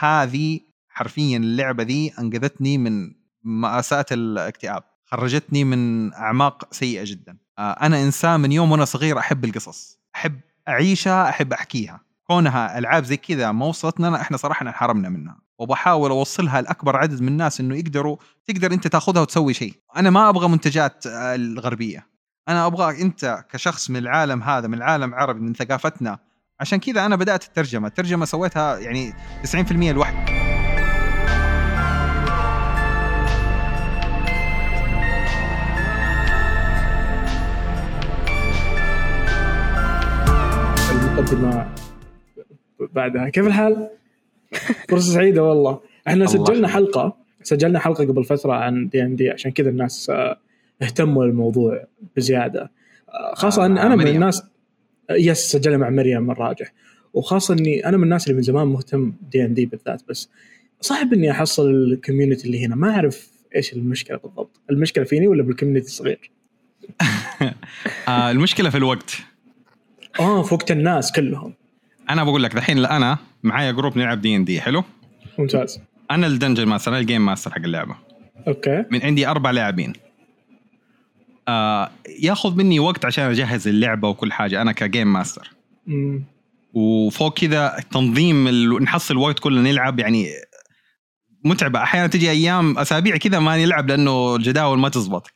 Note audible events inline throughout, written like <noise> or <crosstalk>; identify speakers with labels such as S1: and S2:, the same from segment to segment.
S1: هذه حرفيا اللعبة دي أنقذتني من مآساة الاكتئاب خرجتني من أعماق سيئة جدا. آه، أنا إنسان من يوم وأنا صغير أحب القصص أحب أعيشها أحب أحكيها. كونها ألعاب زي كذا ما وصلتنا إحنا صراحة انحرمنا منها. وبحاول أوصلها لأكبر عدد من الناس إنه يقدروا تقدر أنت تأخذها وتسوي شيء. أنا ما أبغى منتجات آه، الغربية. أنا أبغاك أنت كشخص من العالم هذا من العالم العربي من ثقافتنا عشان كذا أنا بدأت الترجمة. الترجمة سويتها يعني 90% لوحدي.
S2: بعدها. كيف الحال؟ فرصة سعيدة والله. إحنا سجلنا حلقة. سجلنا حلقة قبل فترة عن دي ان دي عشان كذا الناس آه، اهتموا للموضوع بزيادة. آه، خاصة آه أن أنا من الناس بس سجلنا مع مريم الراجح وخاصة إني أنا من الناس اللي من زمان مهتم دي ان دي بالذات بس صعب إني أحصل ال community اللي هنا. ما أعرف إيش المشكلة بالضبط. المشكلة فيني ولا بال community الصغير؟ <laughs>
S1: آه المشكلة في الوقت.
S2: آه في وقت الناس كلهم.
S1: أنا بقول لك الحين أنا معايا group نلعب دي ان دي حلو؟
S2: ممتاز.
S1: أنا ال dungeon master أنا ال game master حق اللعبة.
S2: Okay.
S1: من عندي أربع لاعبين. آه ياخذ مني وقت عشان أجهز اللعبة وكل حاجة أنا ك game master
S2: مم.
S1: وفوق كذا تنظيم ال... نحصل الوقت كله نلعب يعني متعبة. أحيانا تجي أيام أسابيع كذا ما نلعب لأنه الجداول ما تزبط.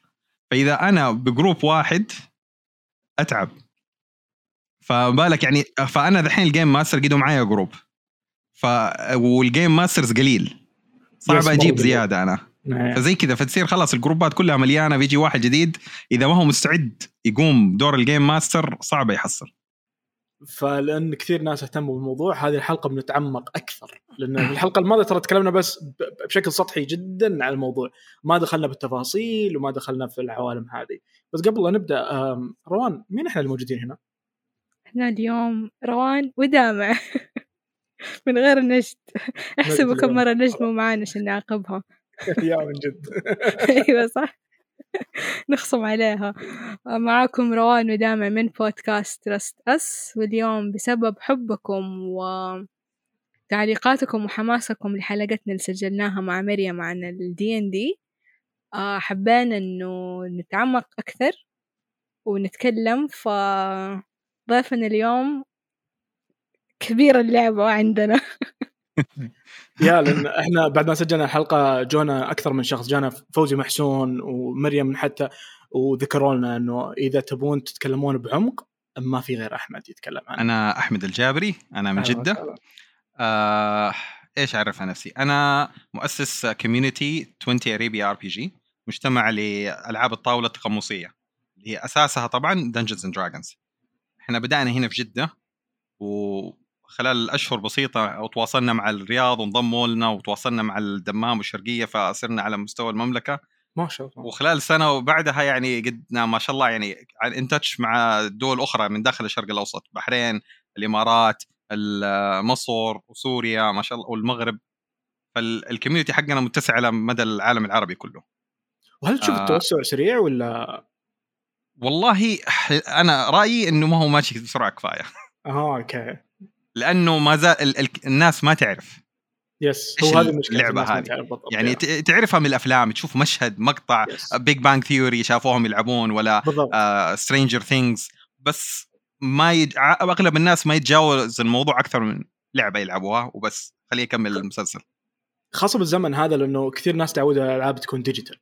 S1: فإذا أنا ب group واحد أتعب. فبالك يعني فأنا دحين ال game master قدوا معايا group ف وال game masters قليل. صعب أجيب زيادة أنا. فزي كذا فتصير خلاص الجروبات كلها مليانة بيجي واحد جديد إذا ما هو مستعد يقوم دور ال game master صعب يحصل.
S2: فلأن كثير ناس اهتموا بالموضوع هذه الحلقة بنتعمق أكثر. لأن الحلقة الماضية ترى تكلمنا بس بشكل سطحي جدا عن الموضوع. ما دخلنا بالتفاصيل وما دخلنا في العوالم هذه. بس قبل لا نبدأ روان مين إحنا الموجودين هنا؟
S3: إحنا اليوم روان ودامع. <laughs> من غير نجد. احسبوا كم مرة نجموا معانا عشان نعاقبها. <laughs>
S2: يا من جد. <laughs>
S3: أيوه صح. نخصم عليها. معاكم روان ودامع من بودكاست ترست أس واليوم بسبب حبكم و تعليقاتكم وحماسكم لحلقتنا اللي سجلناها مع مريم عن الدي ان دي حبينا إنه نتعمق أكثر ونتكلم ف ضيفنا اليوم كبير اللعبة عندنا. <laughs>
S2: يا لأن إحنا بعد ما سجلنا الحلقة جونا أكثر من شخص جانا فوزي محسون ومريم حتى وذكروا لنا إنه إذا تبون تتكلمون بعمق ما في غير أحمد يتكلم عنه.
S1: أنا أحمد الجابري أنا من جدة. آه إيش أعرف عن نفسي؟ أنا مؤسس community 20 أريبيا RPG مجتمع لألعاب الطاولة التقمصية اللي هي أساسها طبعا Dungeons and Dragons إحنا بدأنا هنا في جدة وخلال أشهر بسيطة تواصلنا مع الرياض وانضموا لنا وتواصلنا مع الدمام والشرقية فصرنا على مستوى المملكة.
S2: ما شاء الله.
S1: وخلال سنة وبعدها يعني قدنا ما شاء الله يعني in touch مع دول أخرى من داخل الشرق الأوسط بحرين الإمارات مصر وسوريا ما شاء الله والمغرب. فال community حقنا متسع على مدى العالم العربي كله.
S2: وهل تشوف آه. التوسع سريع ولا؟
S1: والله أنا رأيي إنه ما هو ماشي بسرعة كفاية.
S2: آه okay.
S1: لأنه ما زال ال... ال... الناس ما تعرف
S2: yes هو هذه المشكلة
S1: اللعبة هذه. يعني ت... تعرفها من الأفلام تشوف مشهد مقطع Big Bang Theory شافوهم يلعبون ولا Stranger uh, Things بس ما يج... أغلب الناس ما يتجاوز الموضوع أكثر من لعبة يلعبوها وبس. خليه يكمل المسلسل.
S2: خاصة بالزمن هذا لأنه كثير ناس تعودوا الألعاب تكون digital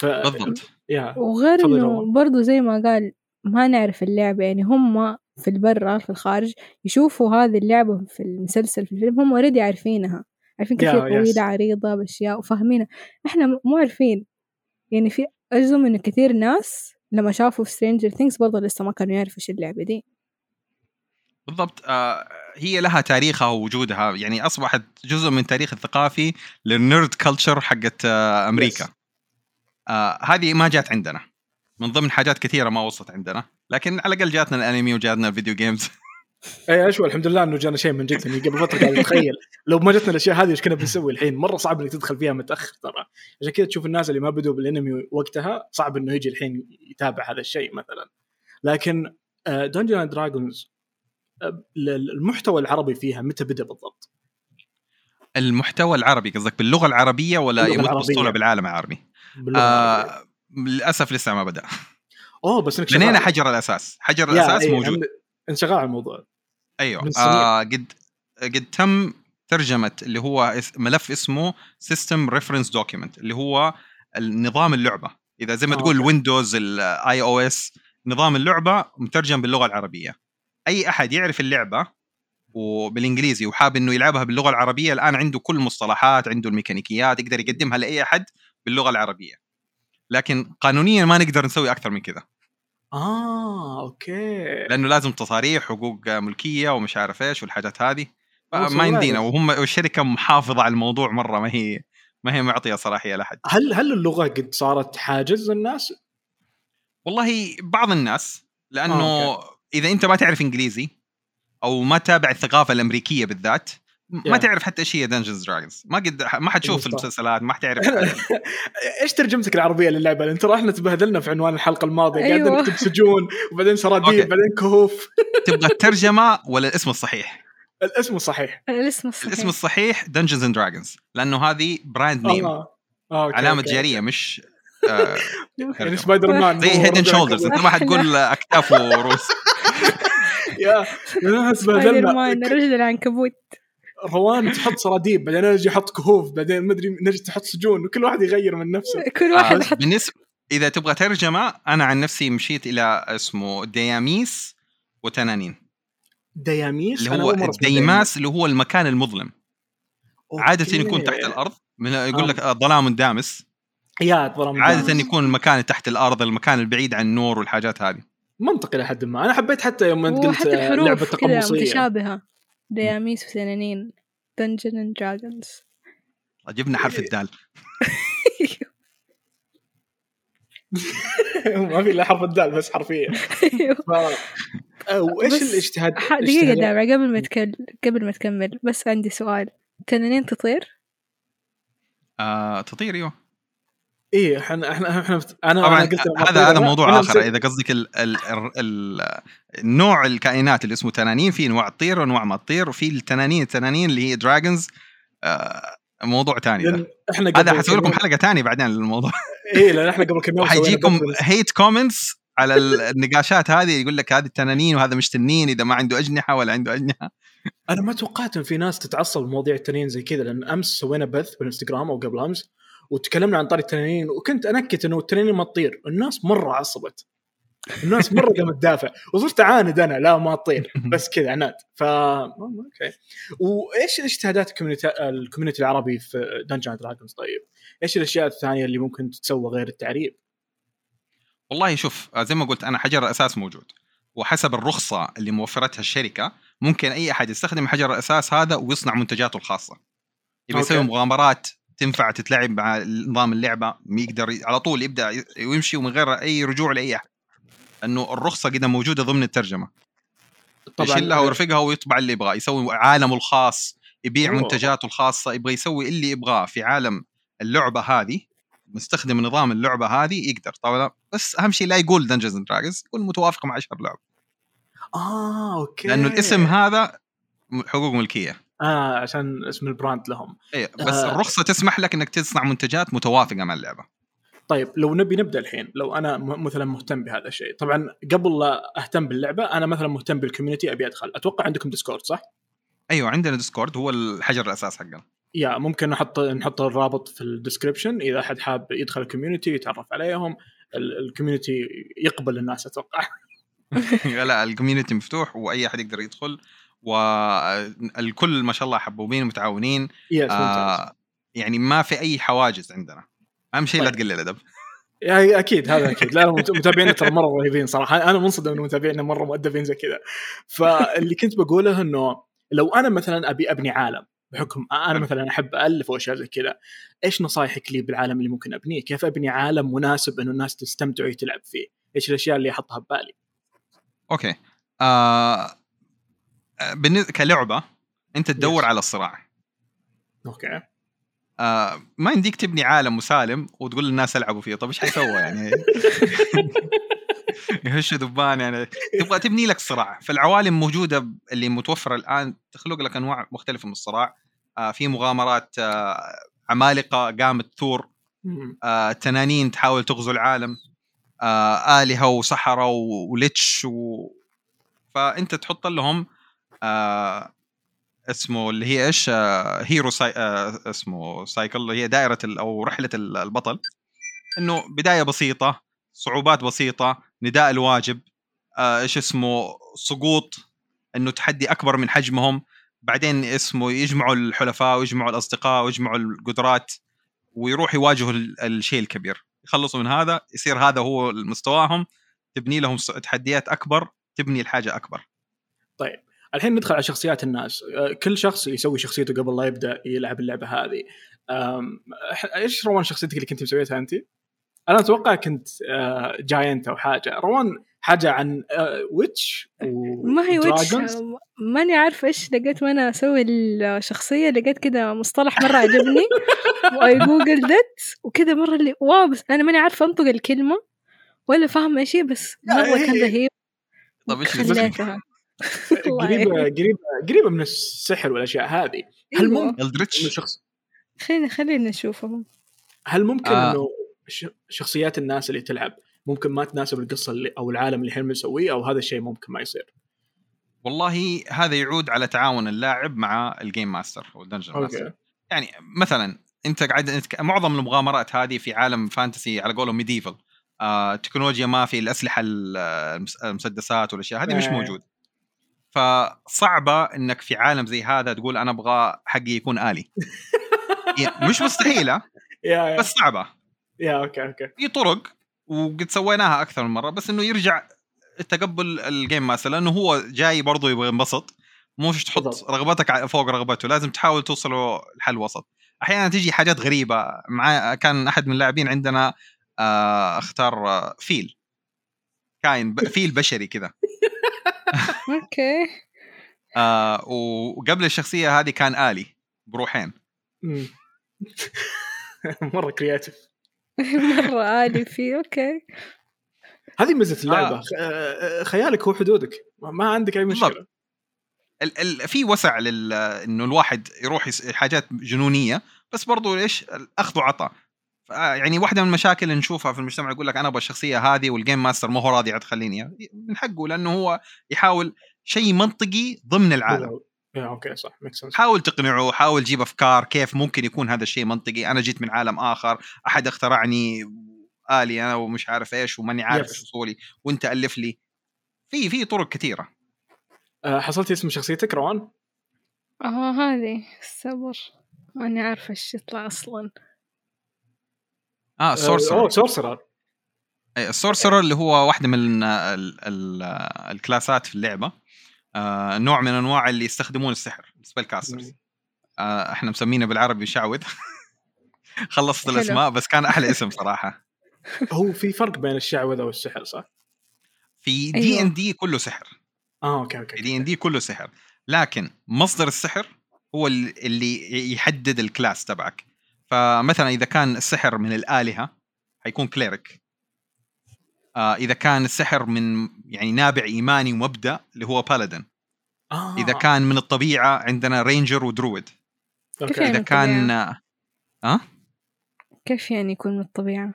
S1: ف... بالضبط.
S3: yeah. وغير إنه برضو زي ما قال ما نعرف اللعبة يعني هم في البرة في الخارج يشوفوا هذه اللعبة في المسلسل في الفيلم هم already عارفينها. عارفين كيف هي طويلة عريضة بأشياء وفاهمينها. إحنا مو عارفين. يعني في أجزم إنه كثير ناس لما شافوا في Stranger Things برضه لسه ما كانوا يعرفوا إيش اللعبة دي.
S1: بالضبط. آه هي لها تاريخها ووجودها. يعني أصبحت جزء من تاريخ الثقافي لل nerd culture حقت آه أمريكا. Yes. آه هذه ما جات عندنا. من ضمن حاجات كثيرة ما وصلت عندنا لكن على الأقل جاتنا الأنمي وجاتنا ال video games
S2: اي اشوى الحمد لله إنه جانا شيء من جد يعني قبل فترة قاعد أتخيل. لو ما جتنا الأشياء هذه إيش كنا بنسوي الحين؟ مرة صعب إنك تدخل فيها متأخر ترى. عشان كذا تشوف الناس اللي ما بدوا بالأنمي وقتها صعب إنه يجي الحين يتابع هذا الشيء مثلا. لكن Dungeons and Dragons المحتوى العربي فيها متى بدأ بالضبط؟
S1: المحتوى العربي قصدك باللغة العربية ولا بسطوله بالعالم العربي؟ آه للأسف لسه ما بدأ.
S2: أوه بس
S1: إنك بنينا حجر الأساس. حجر الأساس أيه موجود.
S2: انت شغال على الموضوع.
S1: أيوه. آه قد قد تم ترجمة اللي هو ملف اسمه System Reference Document اللي هو النظام اللعبة. إذا زي ما تقول Windows ال iOS نظام اللعبة مترجم باللغة العربية. أي أحد يعرف اللعبة وبالانجليزي وحاب إنه يلعبها باللغة العربية الآن عنده كل المصطلحات عنده الميكانيكيات يقدر يقدمها لأي أحد باللغة العربية. لكن قانونيا ما نقدر نسوي أكثر من كذا.
S2: آه okay.
S1: لأنه لازم تصاريح حقوق ملكية ومش عارف إيش والحاجات هذه. ما يمدينا. وهم الشركة محافظة على الموضوع مرة ما هي ما هي معطية صلاحية لأحد.
S2: هل هل اللغة قد صارت حاجز للناس؟
S1: والله بعض الناس لأنه آه، إذا أنت ما تعرف إنجليزي أو ما تابع الثقافة الأمريكية بالذات ما تعرف حتى إيش هي Dungeons Dragons ما قد ما حتشوف المسلسلات ما حتعرف <laughs>
S2: إيش ترجمتك العربية للعبة؟ انت إحنا تبهدلنا في عنوان الحلقة الماضية. أيوة. قاعدين نكتب سجون وبعدين سراديب بعدين كهوف. <laughs>
S1: تبغى الترجمة ولا الاسم الصحيح؟
S2: الاسم الصحيح.
S3: الاسم الصحيح.
S1: الاسم الصحيح Dungeons and Dragons لأنه هذه brand name آه. آه، علامة تجاريه مش
S2: آه <laughs> يعني سبايدر مان
S1: زي Head and Shoulders انت ما حتقول اكتاف وروس
S2: يا
S3: سبايدر مان رجل العنكبوت.
S2: روان تحط سراديب بعدين أجي أحط كهوف بعدين ما أدري نجي تحط سجون وكل واحد يغير من نفسه. <laughs>
S3: كل واحد
S1: آه بالنسبة إذا تبغى ترجمة أنا عن نفسي مشيت إلى اسمه دياميس وتنانين.
S2: دياميس؟
S1: اللي هو الديماس اللي هو المكان المظلم. okay. عادة يكون تحت الأرض من يقول لك آه. ظلام دامس.
S2: يا ظلام
S1: عادة يكون المكان تحت الأرض المكان البعيد عن النور والحاجات هذه.
S2: منطقي لحد ما. أنا حبيت حتى يوم انت قلت لعبة تقمصية.
S3: متشابهة. دياميس وتنانين Dungeons and Dragons
S1: جبنا حرف الدال. <laughs>
S2: ما في إلا حرف الدال بس حرفيا. <laughs> وايش الاجتهاد
S3: دقيقة دابع قبل ما تكمل قبل ما تكمل بس عندي سؤال. تنانين تطير؟
S1: آه تطير أيوه.
S2: إيه إحنا إحنا إحنا أنا
S1: طبعا أنا هذا هذا موضوع آخر. إذا قصدك ال ال ال النوع الكائنات اللي اسمه تنانين في انواع تطير وانواع ما تطير وفي التنانين التنانين اللي هي دراجونز آه موضوع ثاني ده. إحنا هذا حسوي لكم حلقة ثانية بعدين للموضوع. <laughs>
S2: إيه لأن إحنا قبل كم يوم
S1: حيجيكم hate comments على النقاشات هذه يقول لك هذه التنانين وهذا مش تنين إذا ما عنده أجنحة ولا عنده أجنحة.
S2: أنا ما توقعت إن في ناس تتعصب مواضيع التنين زي كذا لأن أمس سوينا بث بالإنستغرام أو قبل أمس وتكلمنا عن طاري التنانين وكنت أنكت إنه التنانين ما تطير. الناس مرة عصبت. الناس مرة قامت تدافع. وصرت أعاند أنا لا ما تطير. <laughs> بس كذا عناد. ف okay. وإيش ال community ال community العربي في Dungeons Dragons طيب؟ إيش الأشياء الثانية اللي ممكن تتسوى غير التعريب؟
S1: والله شوف زي ما قلت أنا حجر الاساس موجود. وحسب الرخصة اللي موفرتها الشركة ممكن أي أحد يستخدم حجر الاساس هذا ويصنع منتجاته الخاصة. يبي يسوي مغامرات تنفع تتلعب مع نظام اللعبة يقدر على طول يبدأ ويمشي ومن غير أي رجوع لأي أحد. انه الرخصة كده موجودة ضمن الترجمة. طبعا يشيلها ويرفقها ويطبع اللي يبغاه يسوي عالمه الخاص يبيع أوه. منتجاته الخاصة يبغى يسوي اللي يبغاه في عالم اللعبة هذه مستخدم نظام اللعبة هذه يقدر. طبعا بس أهم شيء لا يقول Dungeons and Dragons يقول متوافقه مع اشهر لعبه
S2: آه okay.
S1: لأنه الاسم هذا حقوق ملكية.
S2: آه عشان اسم ال brand لهم.
S1: إيه بس آه. الرخصة تسمح لك إنك تصنع منتجات متوافقة مع اللعبة.
S2: طيب لو نبي نبدأ الحين لو أنا مثلا مهتم بهذا الشيء. طبعا قبل لا أهتم باللعبة أنا مثلا مهتم بال community أبي أدخل. أتوقع عندكم Discord صح؟
S1: أيوه عندنا Discord هو الحجر الأساس حقنا.
S2: يا ممكن نحط نحط الرابط في ال description إذا أحد حاب يدخل ال community يتعرف عليهم. ال community يقبل الناس أتوقع. <laughs>
S1: لا ال community مفتوح وأي أحد يقدر يدخل. والكل ما شاء الله حبوبين ومتعاونين
S2: آه
S1: يعني ما في أي حواجز عندنا. أهم شيء لا طيب. تقلل الأدب.
S2: يعني أكيد هذا أكيد. لا <laughs> متابعينا ترى مرة رهيبين صراحة. أنا منصدم ان متابعينا مرة مؤدبين زي كذا. فاللي كنت بقوله إنه لو أنا مثلا أبي أبني عالم بحكم أنا مثلا أحب ألف وأشياء زي كذا إيش نصايحك لي بالعالم اللي ممكن أبنيه؟ كيف أبني عالم مناسب إنه الناس تستمتع وتلعب فيه؟ إيش الأشياء اللي أحطها ببالي؟
S1: Okay. آه كلعبة أنت تدور على الصراع.
S2: Okay.
S1: آه ما يمديك تبني عالم مسالم وتقول للناس ألعبوا فيه. طيب إيش حيسوى يعني؟ <laughs> يهش ذبان يعني. تبغى تبني لك صراع. فالعوالم موجودة اللي متوفرة الآن تخلق لك أنواع مختلفة من الصراع. آه في مغامرات آه عمالقة قامت ثور. آه تنانين تحاول تغزو العالم. آه آلهة وسحره و lich و... فأنت تحط لهم آه اسمه اللي هي إيش؟ آه hero cy... آه اسمه cycle اللي هي دائرة ال... أو رحلة البطل. إنه بداية بسيطة صعوبات بسيطة نداء الواجب إيش اسمه؟ سقوط إنه تحدي أكبر من حجمهم. بعدين اسمه يجمعوا الحلفاء ويجمعوا الأصدقاء ويجمعوا القدرات ويروح يواجهوا الشيء الكبير. يخلصوا من هذا يصير هذا هو مستواهم تبني لهم تحديات أكبر تبني الحاجة أكبر.
S2: طيب. الحين ندخل على شخصيات الناس. آه، كل شخص يسوي شخصيته قبل لا يبدأ يلعب اللعبة هذه. إيش روان شخصيتك اللي كنت مسويتها أنت؟ أنا أتوقع كنت جاينت آه، أو حاجة. روان حاجة عن ويتش
S3: ما هي ويتش ماني عارفة إيش لقيت وأنا أسوي الشخصية. لقيت كذا مصطلح مرة عجبني. <laughs> وأي جوجل ذات وكذا مرة اللي واو بس أنا ماني عارفة أنطق الكلمة ولا فاهمة إيش بس مرة كان رهيب.
S1: طيب
S2: إيش <laughs> قريبه قريبه قريبة من السحر والأشياء هذه. هل أيوة. ممكن
S3: شخص خلينا خلينا نشوفهم
S2: هل ممكن آه. إنه شخصيات الناس اللي تلعب ممكن ما تناسب القصة اللي أو العالم اللي إحنا بنسويه أو هذا الشيء ممكن ما يصير؟
S1: والله هذا يعود على تعاون اللاعب مع ال game master أو ال dungeon master يعني مثلا أنت قاعد معظم المغامرات هذه في عالم fantasy على قولهم medieval آه، تكنولوجيا ما في الأسلحة المسدسات والأشياء هذه مش إيه. فصعبة إنك في عالم زي هذا تقول أنا أبغى حقي يكون آلي. <laughs> مش مستحيلة بس صعبة.
S2: yeah okay okay.
S1: في طرق وقد سويناها أكثر من مرة بس إنه يرجع تقبل ال game master لأنه هو جاي برضه يبغى ينبسط. مش تحط. رغبتك فوق رغبته لازم تحاول توصلوا لحل وسط. أحيانا تجي حاجات غريبة مع كان أحد من اللاعبين عندنا آه اختار آه فيل. كاين فيل بشري كذا.
S3: Okay.
S1: آه وقبل الشخصية هذه كان آلي بروحين. <laughs>
S2: مرة creative <laughs>
S3: مرة عالي فيه Okay.
S2: هذه ميزة اللعبة. آه. آه. خيالك هو حدودك. ما عندك أي مشكلة.
S1: ال ال في وسع لل إنه الواحد يروح حاجات جنونية بس برضو إيش؟ الأخذ وعطاء. يعني واحدة من المشاكل اللي نشوفها في المجتمع يقول لك أنا أبغى الشخصية هذه وال game master ما هو راضي تخليني من حقه لأنه هو يحاول شيء منطقي ضمن العالم.
S2: yeah okay صح
S1: make حاول تقنعه حاول تجيب أفكار كيف ممكن يكون هذا الشيء منطقي. أنا جيت من عالم آخر أحد اخترعني آلي أنا ومش عارف إيش وماني عارف إيش اصولي وأنت ألف لي. في في طرق كثيرة.
S2: أه حصلتي اسم شخصيتك روان؟
S3: آه هذه الصبر ماني عارفة إيش يطلع أصلا.
S1: آه sorcerer
S2: أوه sorcerer
S1: ال sorcerer اللي هو واحدة من ال ال الكلاسات في اللعبة. آه نوع من أنواع اللي يستخدمون السحر spell casters آه إحنا مسمينه بالعربي شعوذ. <laughs> خلصت الأسماء بس كان أحلى اسم صراحة. <laughs>
S2: هو في فرق بين الشعوذة والسحر صح؟
S1: في دي ان دي كله سحر.
S2: آه okay okay
S1: في دي ان دي كله سحر. لكن مصدر السحر هو اللي يحدد ال class تبعك. فمثلا إذا كان السحر من الآلهة حيكون cleric آه إذا كان السحر من يعني نابع ايماني ومبدا اللي هو paladin آه. إذا كان من الطبيعة عندنا ranger و
S3: druid okay. إذا كان آه كيف يعني يكون من الطبيعة؟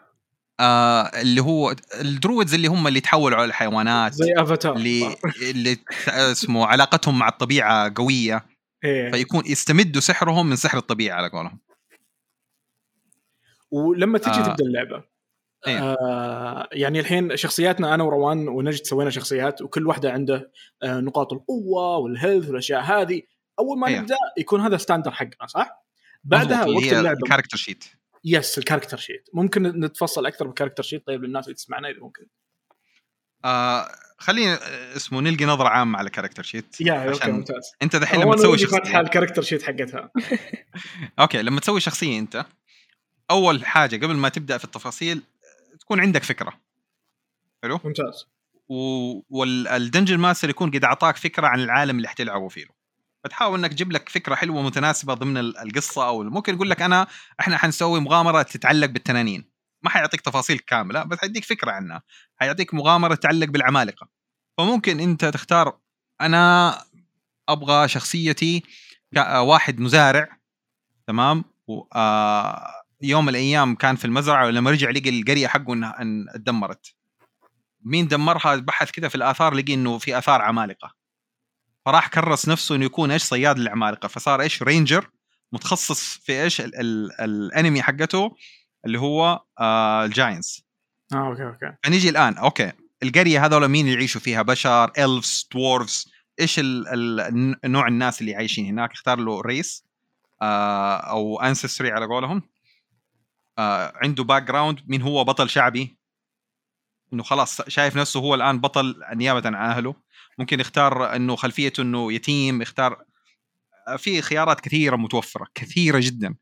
S1: آه اللي هو ال druids اللي هم اللي تحولوا على الحيوانات
S2: زي افاتار
S1: اللي اللي اسمه علاقتهم مع الطبيعة قوية إيه. فيكون يستمدوا سحرهم من سحر الطبيعة على قولهم
S2: ولما تجي آه. تبدأ اللعبة. إيه؟ آه يعني الحين شخصياتنا أنا وروان ونجد سوينا شخصيات وكل واحدة عنده آه نقاط القوة وال health والأشياء هذه. أول ما إيه؟ نبدأ يكون هذا standard حقنا صح؟
S1: بعدها وقت اللعبة. ال character
S2: sheet yes ال character sheet ممكن نتفصل أكثر بال character sheet طيب للناس اللي تسمعنا إذا ممكن.
S1: آه خلينا اسمه نلقي نظرة عامة على ال character
S2: sheet yeah okay ممتاز.
S1: أنت دحين لما تسوي
S2: شخصية. فاتحه ال character sheet حقتها. <laughs>
S1: okay لما تسوي شخصية أنت أول حاجة قبل ما تبدأ في التفاصيل تكون عندك فكرة. حلو؟
S2: ممتاز.
S1: وال dungeon master يكون قد أعطاك فكرة عن العالم اللي حتلعبوا فيه. فتحاول إنك تجيب لك فكرة حلوة متناسبة ضمن القصة أو ممكن يقول لك أنا إحنا حنسوي مغامرة تتعلق بالتنانين. ما حيعطيك تفاصيل كاملة بس حيديك فكرة عنها. حيعطيك مغامرة تتعلق بالعمالقة. فممكن أنت تختار أنا أبغى شخصيتي واحد مزارع تمام؟ آه يوم من الأيام كان في المزرعة ولما رجع لقى القرية حقه انها إن اتدمرت مين دمرها؟ بحث كذا في الآثار لقي إنه في آثار عمالقة. فراح كرس نفسه إنه يكون إيش صياد للعمالقة. فصار إيش رينجر متخصص في إيش ال ال الأنمي حقته اللي هو آه ال
S2: giants آه okay okay.
S1: فنيجي الآن. okay. القرية هذول مين اللي يعيشوا فيها؟ بشر elves dwarves إيش ال ال نوع الناس اللي عايشين هناك؟ اختار له race آه أو ancestry على قولهم. آه عنده background مين هو بطل شعبي؟ إنه خلاص شايف نفسه هو الآن بطل نيابة عن أهله. ممكن يختار إنه خلفيته إنه يتيم يختار آه، في خيارات كثيرة متوفرة كثيرة جدا.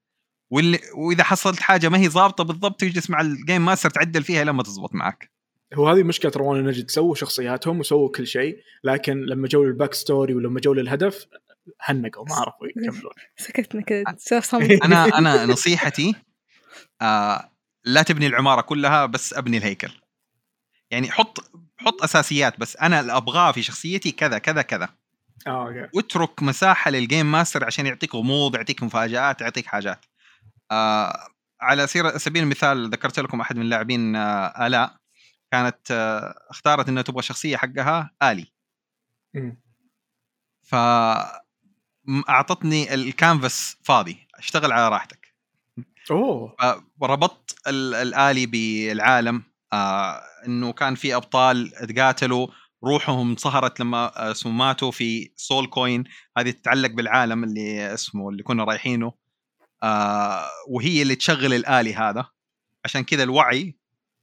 S1: واللي وإذا حصلت حاجة ما هي ظابطة بالضبط تجلس مع ال game master تعدل فيها لما تزبط معك.
S2: هو هذه مشكلة روان نجد سووا شخصياتهم وسووا كل شيء لكن لما جو لل backstory ولما جو للهدف هنقوا ما عرفوا يكملون. <laughs>
S3: سكتنا كذا
S1: أنا أنا نصيحتي آه لا تبني العمارة كلها بس أبني الهيكل. يعني حط حط أساسيات بس أنا اللي أبغاه في شخصيتي كذا كذا كذا.
S2: آه okay.
S1: واترك مساحة لل game master عشان يعطيك غموض يعطيك مفاجآت يعطيك حاجات. آه على سبيل المثال ذكرت لكم أحد من اللاعبين آه آلاء. كانت آه اختارت إنها تبغى شخصية حقها آلي. ف أعطتني الكانفاس فاضي. اشتغل على راحتك.
S2: أوه.
S1: ربطت الآلي بالعالم آه إنه كان في أبطال تقاتلوا روحهم انصهرت لما اسمه ماتوا في soul coin. هذه تتعلق بالعالم اللي اسمه اللي كنا رايحينه آه وهي اللي تشغل الآلي هذا. عشان كذا الوعي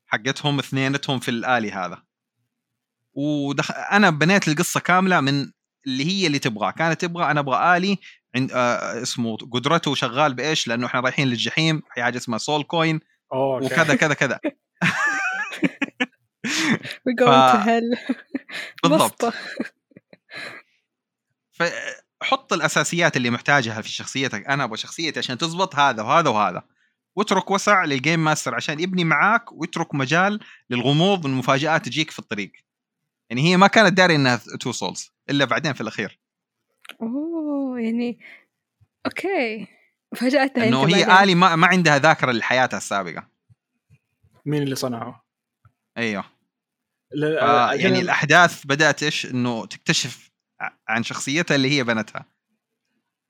S1: حقتهم اثنينتهم في الآلي هذا. ودخ... أنا بنيت القصة كاملة من اللي هي اللي تبغاه. كانت تبغى أنا أبغى آلي عند آه اسمه قدرته شغال بإيش؟ لأنه إحنا رايحين للجحيم في حاجة اسمها soul coin وكذا كذا كذا. <laughs>
S3: Going ف... to hell. <laughs>
S1: بالضبط. <laughs> فحط الأساسيات اللي محتاجها في شخصيتك أنا أبغى شخصيتي عشان تزبط هذا وهذا وهذا. واترك وسع لل game master عشان يبني معاك ويترك مجال للغموض والمفاجآت تجيك في الطريق. يعني هي ما كانت داري إنها two souls إلا بعدين في الأخير.
S3: أوه يعني okay. فاجأتها
S1: إنه هي بعدين. آلي ما, ما عندها ذاكرة لحياتها السابقة.
S2: مين اللي صنعه؟
S1: أيوه. آه يعني الأحداث بدأت إيش؟ إنه تكتشف عن شخصيتها اللي هي بنتها.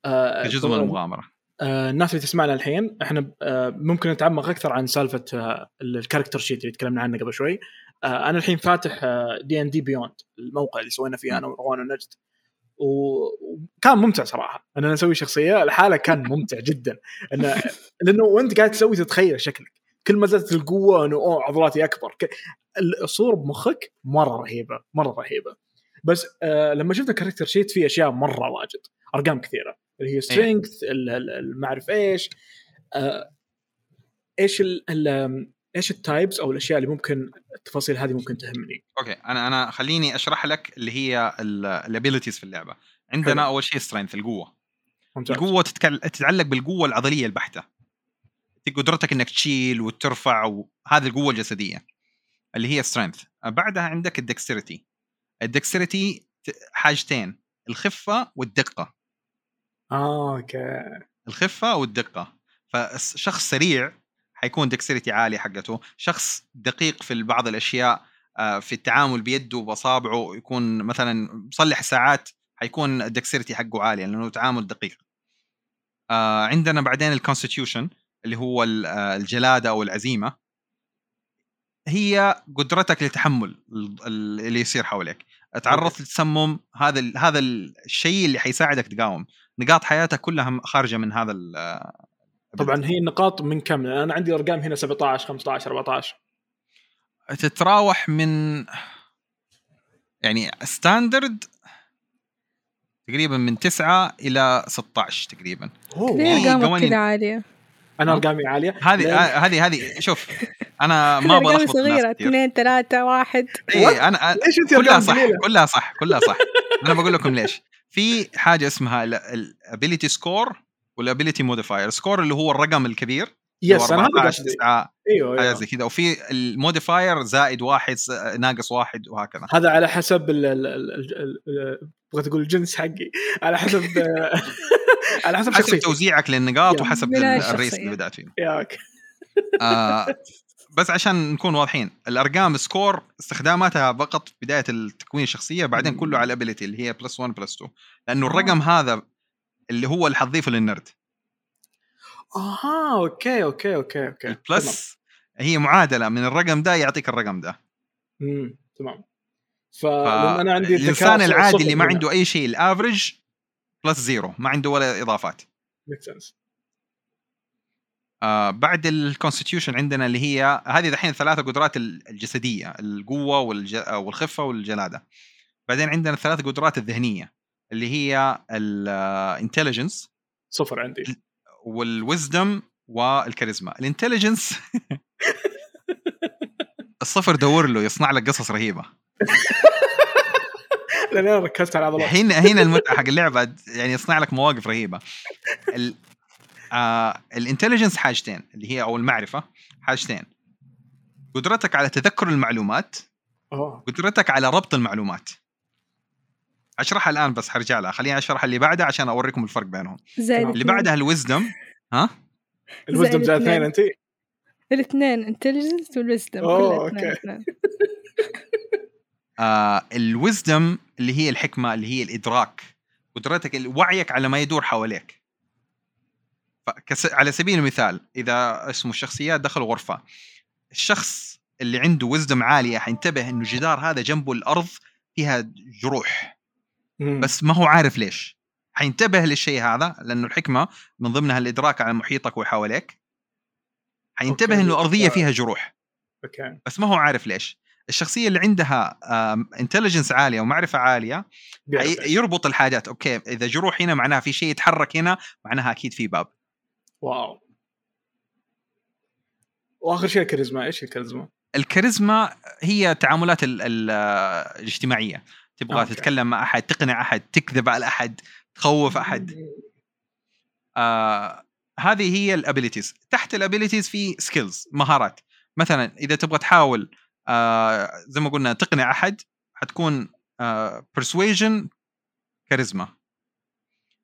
S1: آه كجزء من المغامرة.
S2: آه الناس اللي تسمعنا الحين إحنا آه ممكن نتعمق أكثر عن سالفة آه ال character sheet اللي تكلمنا عنه قبل شوي. آه أنا الحين فاتح D&D Beyond الموقع اللي سوينا فيه أنا وروان ونجد. وكان ممتع صراحة. ان أنا أسوي شخصية الحالة كان ممتع جدا. انه <laughs> لأنه وأنت قاعد تسوي تتخيل شكلك. كل ما زادت القوة إنه أوه عضلاتي أكبر. الصورة بمخك مرة رهيبة مرة رهيبة. بس آه لما شفت ال character sheet في أشياء مرة واجد أرقام كثيرة. اللي هي strength المعرف إيش. آه إيش ال إيش ال types أو الأشياء اللي ممكن التفاصيل هذه ممكن تهمني؟
S1: okay أنا أنا خليني أشرح لك اللي هي ال abilities في اللعبة. عندنا حلو. أول شيء strength القوة. ممتاز. القوة تتعلق بالقوة العضلية البحتة. قدرتك إنك تشيل وترفع وهذه القوة الجسدية اللي هي strength بعدها عندك ال dexterity ال dexterity حاجتين الخفة والدقة.
S2: آه okay.
S1: الخفة والدقة. فشخص سريع حيكون dexterity عالي حقته. شخص دقيق في بعض الأشياء آه، في التعامل بيده وباصابعه يكون مثلا مصلح ساعات حيكون ال dexterity حقه عالي لأنه تعامل دقيق. آه، عندنا بعدين ال constitution اللي هو آه، الجلادة أو العزيمة. هي قدرتك لتحمل اللي يصير حواليك تعرضت للتسمم هذا هذا الشيء اللي حيساعدك تقاوم. نقاط حياتك كلها خارجة من هذا
S2: طبعا هي النقاط من كم؟ أنا عندي أرقام هنا 17 15 14
S1: تتراوح من يعني standard تقريبا من 9 إلى 16 تقريبا.
S3: أوه. أرقامك كذا عالية؟
S2: أنا أرقامي عالية.
S1: هذه هذه هذه شوف أنا ما أبغى
S3: الخبط صغيرة اثنين ثلاثة واحد.
S1: اي أنا ليش أنت كلها صح كلها صح كلها صح. أنا بقول لكم ليش. في حاجة اسمها ال ability score وال ability modifier score اللي هو الرقم الكبير
S2: yes أنا
S1: هذا 9 أيوه أيوه. زي كذا. وفي ال modifier زائد واحد ناقص واحد وهكذا.
S2: هذا على حسب بغيت أقول الجنس حقي. على حسب <laughs> على حسب
S1: حسب توزيعك للنقاط وحسب ال race اللي بدأت فيه. آه بس عشان نكون واضحين الأرقام score استخداماتها فقط في بداية التكوين الشخصية بعدين كله على ال ability اللي هي plus 1 plus 2 لأنه الرقم هذا اللي هو اللي حتضيفه للنرد.
S2: آها okay okay okay okay.
S1: ال plus هي معادلة من الرقم ده يعطيك الرقم ده.
S2: امم تمام. فانا عندي
S1: الإنسان العادي اللي ما عنده أي شيء ال average plus zero ما عنده ولا إضافات.
S2: make sense
S1: آه بعد ال constitution عندنا اللي هي هذه دحين ثلاثة قدرات الجسدية القوة والج... والخفة والجلادة. بعدين عندنا الثلاث قدرات الذهنية. اللي هي ال intelligence
S2: صفر عندي.
S1: وال wisdom والكاريزما ال intelligence الصفر دور له يصنع لك قصص رهيبة. <laughs>
S2: لأن أنا ركزت على العضلات.
S1: هنا هنا <laughs> المتعة حق اللعبة يعني يصنع لك مواقف رهيبة. ال... آه ال intelligence حاجتين اللي هي أو المعرفة حاجتين. قدرتك على تذكر المعلومات
S2: أوه.
S1: قدرتك على ربط المعلومات. أشرحها الآن بس حرجع لها. خليني أشرح اللي بعدها عشان أوريكم الفرق بينهم.
S3: زي
S1: اللي بعدها ال wisdom ها؟
S2: ال wisdom زي اثنين انت
S3: الاثنين intelligence وال
S2: wisdom أوه okay.
S1: آه ال wisdom اللي هي الحكمة اللي هي الإدراك. قدرتك وعيك على ما يدور حواليك. على سبيل المثال إذا اسمه الشخصيات دخلوا غرفة. الشخص اللي عنده wisdom عالية حينتبه إنه الجدار هذا جنبه الأرض فيها جروح. بس ما هو عارف ليش. حينتبه للشيء هذا لأنه الحكمة من ضمنها الإدراك على محيطك وحواليك. حينتبه إنه الارضيه فيها جروح.
S2: okay.
S1: بس ما هو عارف ليش. الشخصية اللي عندها intelligence عالية ومعرفة عالية يربط الحاجات. okay إذا جروح هنا معناها في شيء يتحرك هنا معناها أكيد في باب.
S2: wow. وآخر شيء الكاريزما. إيش الكاريزما؟
S1: الكاريزما هي التعاملات ال ال الاجتماعية. تبغى okay. تتكلم مع أحد تقنع أحد تكذب على أحد تخوف أحد. آه هذه هي ال abilities تحت ال abilities في skills مهارات. مثلا إذا تبغى تحاول آه زي ما قلنا تقنع أحد حتكون آه persuasion كاريزما.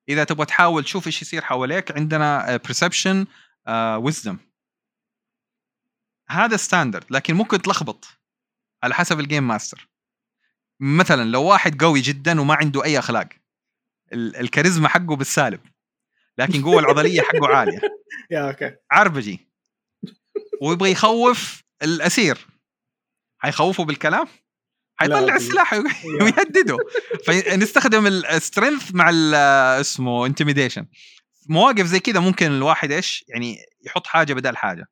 S1: إذا تبغى تحاول تشوف إيش يصير حواليك عندنا perception آه wisdom. هذا standard لكن ممكن تلخبط. على حسب ال game master مثلا لو واحد قوي جدا وما عنده أي أخلاق الكاريزما حقه بالسالب لكن قوة العضلية حقه عالية. <laughs>
S2: يا okay.
S1: عربجي ويبغى يخوف الأسير. حيخوفه بالكلام؟ حيطلع السلاح <laughs> ويهدده. فنستخدم ال strength مع اسمه intimidation مواقف زي كذا ممكن الواحد إيش؟ يعني يحط حاجة بدل حاجة.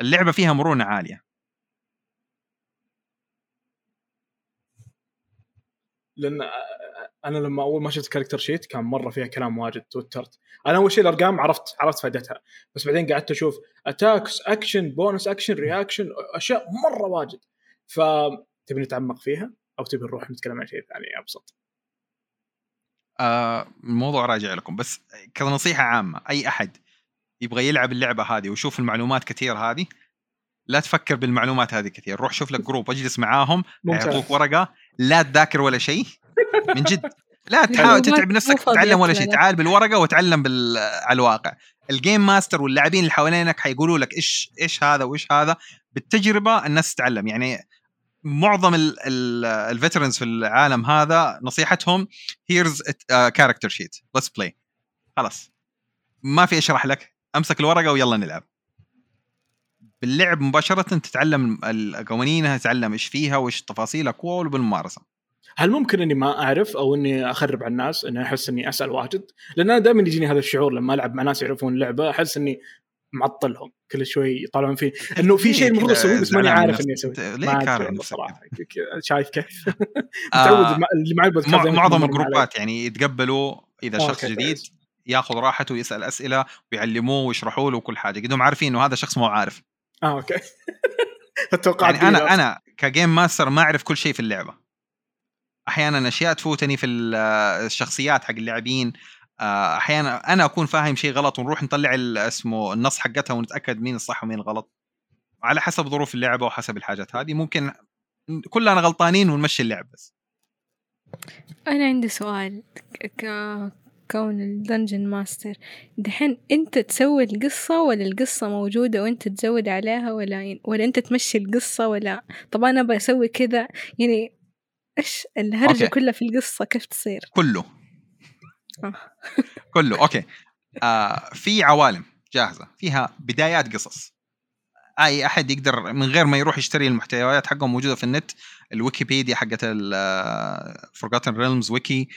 S1: اللعبة فيها مرونة عالية.
S2: لأن أنا لما أول ما شفت character sheet كان مرة فيها كلام واجد توترت. أنا أول شيء الأرقام عرفت عرفت فائدتها. بس بعدين قعدت أشوف attacks action bonus action reaction أشياء مرة واجد. فتبي نتعمق فيها؟ أو تبي نروح نتكلم عن شيء ثاني أبسط؟
S1: آه الموضوع راجع لكم. بس كنصيحة عامة أي أحد يبغى يلعب اللعبة هذه ويشوف المعلومات كثير هذه لا تفكر بالمعلومات هذه كثير. روح شوف لك جروب اجلس معاهم يعطوك ورقة لا تذاكر ولا شيء. من جد. لا <laughs> تحاول تتعب نفسك تتعلم ولا شيء. تعال بالورقة وتعلم بال... على الواقع. ال game master واللاعبين اللي حوالينك حيقولوا لك إيش إيش هذا وإيش هذا. بالتجربة الناس تتعلم. يعني معظم ال veterans في العالم هذا نصيحتهم here's character sheet let's play خلاص. ما في اشرح لك. أمسك الورقة ويلا نلعب. باللعب مباشرة تتعلم قوانينها تتعلم إيش فيها وإيش تفاصيلها كله بالممارسه
S2: هل ممكن إني ما أعرف أو إني أخرب على الناس إني أحس إني أسأل واجد؟ لأن أنا دائما يجيني هذا الشعور لما ألعب مع ناس يعرفون اللعبة أحس إني معطلهم كل شوي يطالعون فيه. <laughs> إنه في شيء المفروض أسويه بس ماني عارف إني أسويه.
S1: ليه كاره
S2: صراحة. شايف كيف. <laughs> <laughs> متعود
S1: آه اللي معي معظم الجروبات يعني يتقبلوا إذا شخص جديد ياخذ راحته ويسأل أسئلة ويعلموه ويشرحوا له وكل حاجة. قدهم عارفين إنه هذا شخص مو عارف.
S2: آه أوكي. <laughs>
S1: يعني أنا أنا ك game master ما أعرف كل شيء في اللعبة. أحيانا أشياء تفوتني في الشخصيات حق اللاعبين. آه، أحيانا أنا أكون فاهم شيء غلط ونروح نطلع اسمه النص حقتها ونتأكد مين الصح ومين الغلط. على حسب ظروف اللعبة وحسب الحاجات هذه. ممكن كلنا غلطانين ونمشي اللعب بس.
S3: أنا عندي سؤال. كون ال dungeon master دحين أنت تسوي القصة ولا القصة موجودة وأنت تزود عليها ولا ولا أنت تمشي القصة ولا؟ طب أنا بسوي كذا. يعني إيش الهرجة okay. كلها في القصة؟ كيف تصير؟
S1: كله. آه. <laughs> كله. okay. آه في عوالم جاهزة. فيها بدايات قصص. أي أحد يقدر من غير ما يروح يشتري المحتويات حقهم موجودة في النت. الويكيبيديا حقت Forgotten Realms Wiki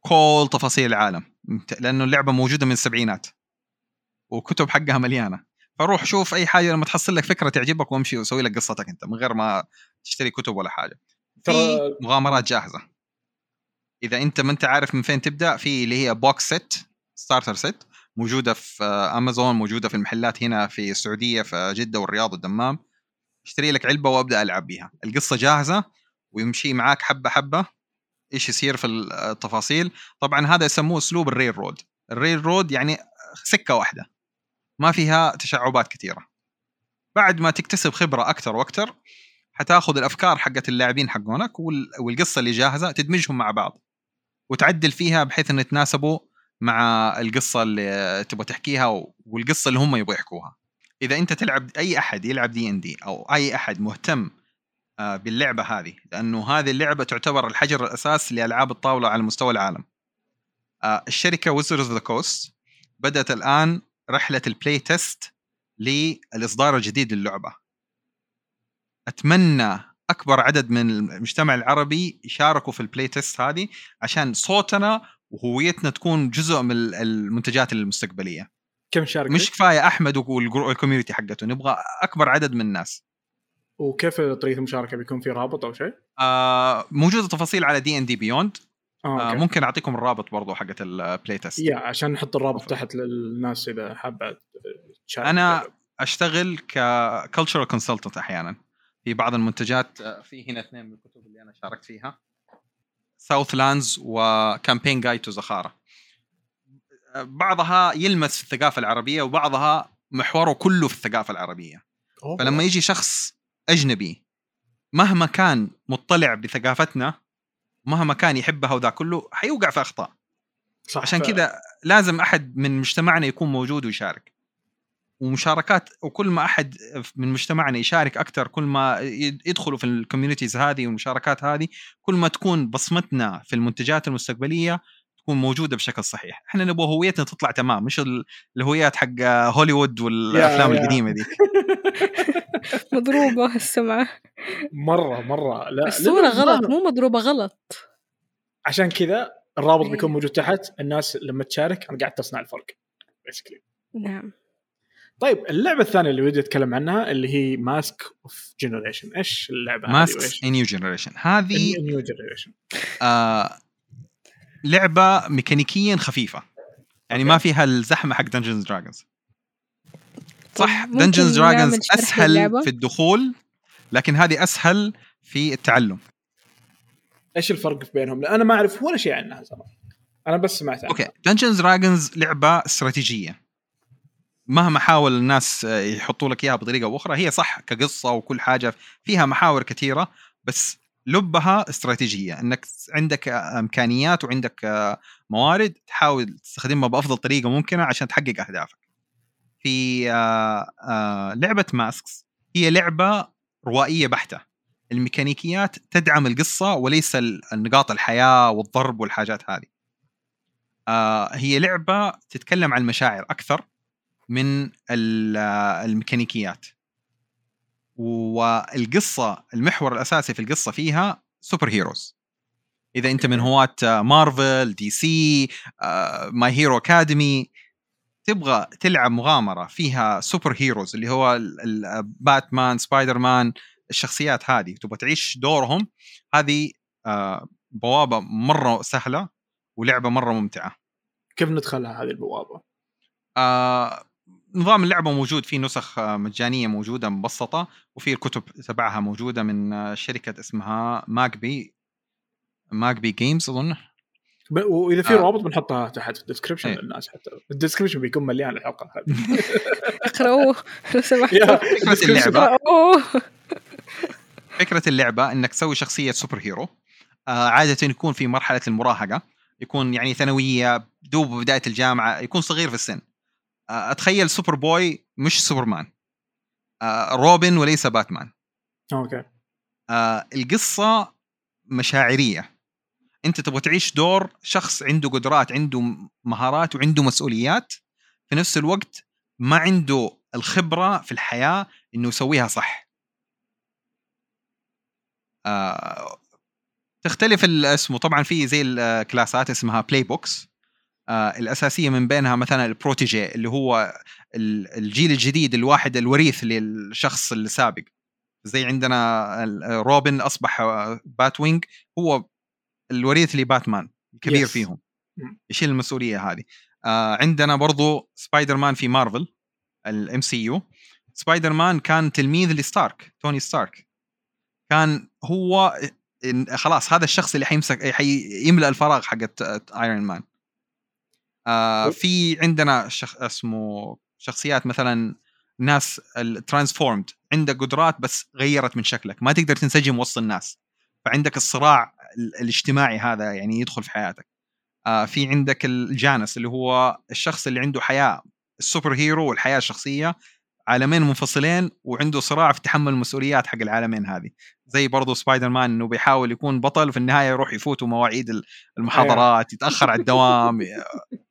S1: كل تفاصيل العالم. لأنه اللعبة موجودة من السبعينات. وكتب حقها مليانة. فروح شوف أي حاجة لما تحصل لك فكرة تعجبك وامشي وسوي لك قصتك أنت من غير ما تشتري كتب ولا حاجة. في مغامرات جاهزة. إذا أنت ما أنت عارف من فين تبدأ في اللي هي box set starter set موجودة في امازون موجودة في المحلات هنا في السعودية في جدة والرياض والدمام. اشتري لك علبة وأبدأ ألعب بيها. القصة جاهزة ويمشي معاك حبة حبة. إيش يصير في التفاصيل. طبعا هذا يسموه أسلوب ال railroad. الريل رود يعني سكة واحدة. ما فيها تشعبات كثيرة. بعد ما تكتسب خبرة أكثر وأكثر حتاخذ الأفكار حقت اللاعبين حقونك والقصة اللي جاهزة تدمجهم مع بعض. وتعدل فيها بحيث انه يتناسبوا مع القصة اللي تبغى تحكيها والقصة اللي هم يبغوا يحكوها. إذا أنت تلعب أي أحد يلعب دي ان دي أو أي أحد مهتم باللعبة هذه لأنه هذه اللعبة تعتبر الحجر الأساس لألعاب الطاولة على مستوى العالم. آه، الشركة Wizards of the Coast بدأت الآن رحلة ال playtest للإصدار الجديد للعبة. أتمنى أكبر عدد من المجتمع العربي يشاركوا في ال playtest هذه عشان صوتنا وهويتنا تكون جزء من المنتجات المستقبلية.
S2: كم شارك
S1: مش كفاية أحمد وال community حقته نبغى أكبر عدد من الناس.
S2: وكيف طريقة المشاركة؟ بيكون في رابط أو شيء؟
S1: آه موجودة تفاصيل على D&D Beyond آه ممكن أعطيكم الرابط برضو حقت ال playtest
S2: يا عشان نحط الرابط تحت للناس إذا حابة
S1: تشارك. أنا أشتغل ك cultural consultant أحيانا. في بعض المنتجات آه، في هنا اثنين من الكتب اللي أنا شاركت فيها. Southlands و Campaign Guide to زخاره بعضها يلمس في الثقافة العربية وبعضها محوره كله في الثقافة العربية. أوه. فلما يجي شخص أجنبي. مهما كان مطلع بثقافتنا مهما كان يحبها وذا كله حيوقع في أخطاء. صح عشان كذا لازم أحد من مجتمعنا يكون موجود ويشارك. ومشاركات وكل ما أحد من مجتمعنا يشارك أكثر كل ما يدخلوا في الكوميونيتيز هذه والمشاركات هذه كل ما تكون بصمتنا في المنتجات المستقبلية تكون موجودة بشكل صحيح. إحنا نبغى هويتنا تطلع تمام مش الهويات حق هوليوود والأفلام القديمة دي. <laughs>
S3: مضروبة السمعة.
S2: مرة مرة. لا
S3: الصورة غلط مو مضروبة غلط.
S2: عشان كذا الرابط إيه. بيكون موجود تحت. الناس لما تشارك أنا قاعد تصنع الفرق
S3: basically نعم.
S2: طيب اللعبة الثانية اللي ودي أتكلم عنها اللي هي Mask of Generation إيش اللعبة
S1: ماسك نيو جنريشن هذه
S2: New
S1: Generation لعبة ميكانيكيا خفيفة. يعني أوكي. ما فيها الزحمة حق Dungeons Dragons صح Dungeons Dragons أسهل في الدخول لكن هذه أسهل في التعلم.
S2: إيش الفرق بينهم؟ أنا ما أعرف ولا شيء عنها صراحة أنا بس سمعت عنها.
S1: أوكي Dungeons Dragons لعبة استراتيجية. مهما حاول الناس يحطوا لك إياها بطريقة أو أخرى هي صح كقصة وكل حاجة فيها محاور كثيرة بس لبها استراتيجية إنك عندك إمكانيات وعندك موارد تحاول تستخدمها بأفضل طريقة ممكنة عشان تحقق أهدافك. في لعبة ماسكس هي لعبة روائية بحتة. الميكانيكيات تدعم القصة وليس النقاط الحياة والضرب والحاجات هذه. هي لعبة تتكلم عن المشاعر أكثر من الميكانيكيات والقصة المحور الأساسي في القصة فيها superheroes إذا أنت من هواة مارفل DC My Hero Academia تبغى تلعب مغامرة فيها superheroes اللي هو باتمان سبايدر مان الشخصيات هذه تبغى تعيش دورهم هذه آه، بوابة مرة سهلة ولعبة مرة ممتعة.
S2: كيف ندخلها هذه البوابة؟
S1: آه نظام اللعبة موجود في نسخ مجانية موجودة مبسطة وفي الكتب تبعها موجودة من شركة اسمها Magpie Magpie Games أظن.
S2: وإذا في آه. روابط بنحطها تحت في ال description إيه. للناس حتى ال description بيكون مليان الحلقة هذه. <laughs>
S3: اقرأوه لو
S1: سمحتوا فكرة <laughs> اللعبة. فكرة اللعبة إنك تسوي شخصية superhero آه عادة يكون في مرحلة المراهقة يكون يعني ثانوية دوب بداية الجامعة يكون صغير في السن. آه، أتخيل سوبر بوي مش سوبرمان. آه، روبن وليس باتمان.
S2: أوكي.
S1: القصة مشاعرية. أنت تبغى تعيش دور شخص عنده قدرات عنده مهارات وعنده مسؤوليات في نفس الوقت ما عنده الخبرة في الحياة إنه يسويها صح. آه تختلف اسمه طبعا في زي الكلاسات اسمها playbooks آه الأساسية من بينها مثلا ال protégé اللي هو الجيل الجديد الواحد الوريث للشخص السابق. زي عندنا روبن أصبح بات وينج هو الوريث لباتمان الكبير yes. فيهم. يشيل المسؤولية هذه. آه عندنا برضو سبايدر مان في مارفل ال MCU. سبايدر مان كان تلميذ لستارك توني ستارك. كان هو خلاص هذا الشخص اللي حيمسك حيملا الفراغ حقت ايرون مان آه في عندنا شخ... اسمه شخصيات مثلا ناس ال transformed عندك قدرات بس غيرت من شكلك ما تقدر تنسجم وسط الناس فعندك الصراع الاجتماعي هذا يعني يدخل في حياتك. آه في عندك ال Janus اللي هو الشخص اللي عنده حياة ال superhero والحياة الشخصية عالمين منفصلين وعنده صراع في تحمل المسؤوليات حق العالمين هذه. زي برضو سبايدر مان إنه بيحاول يكون بطل وفي النهاية يروح يفوتوا مواعيد المحاضرات يتأخر على الدوام <laughs>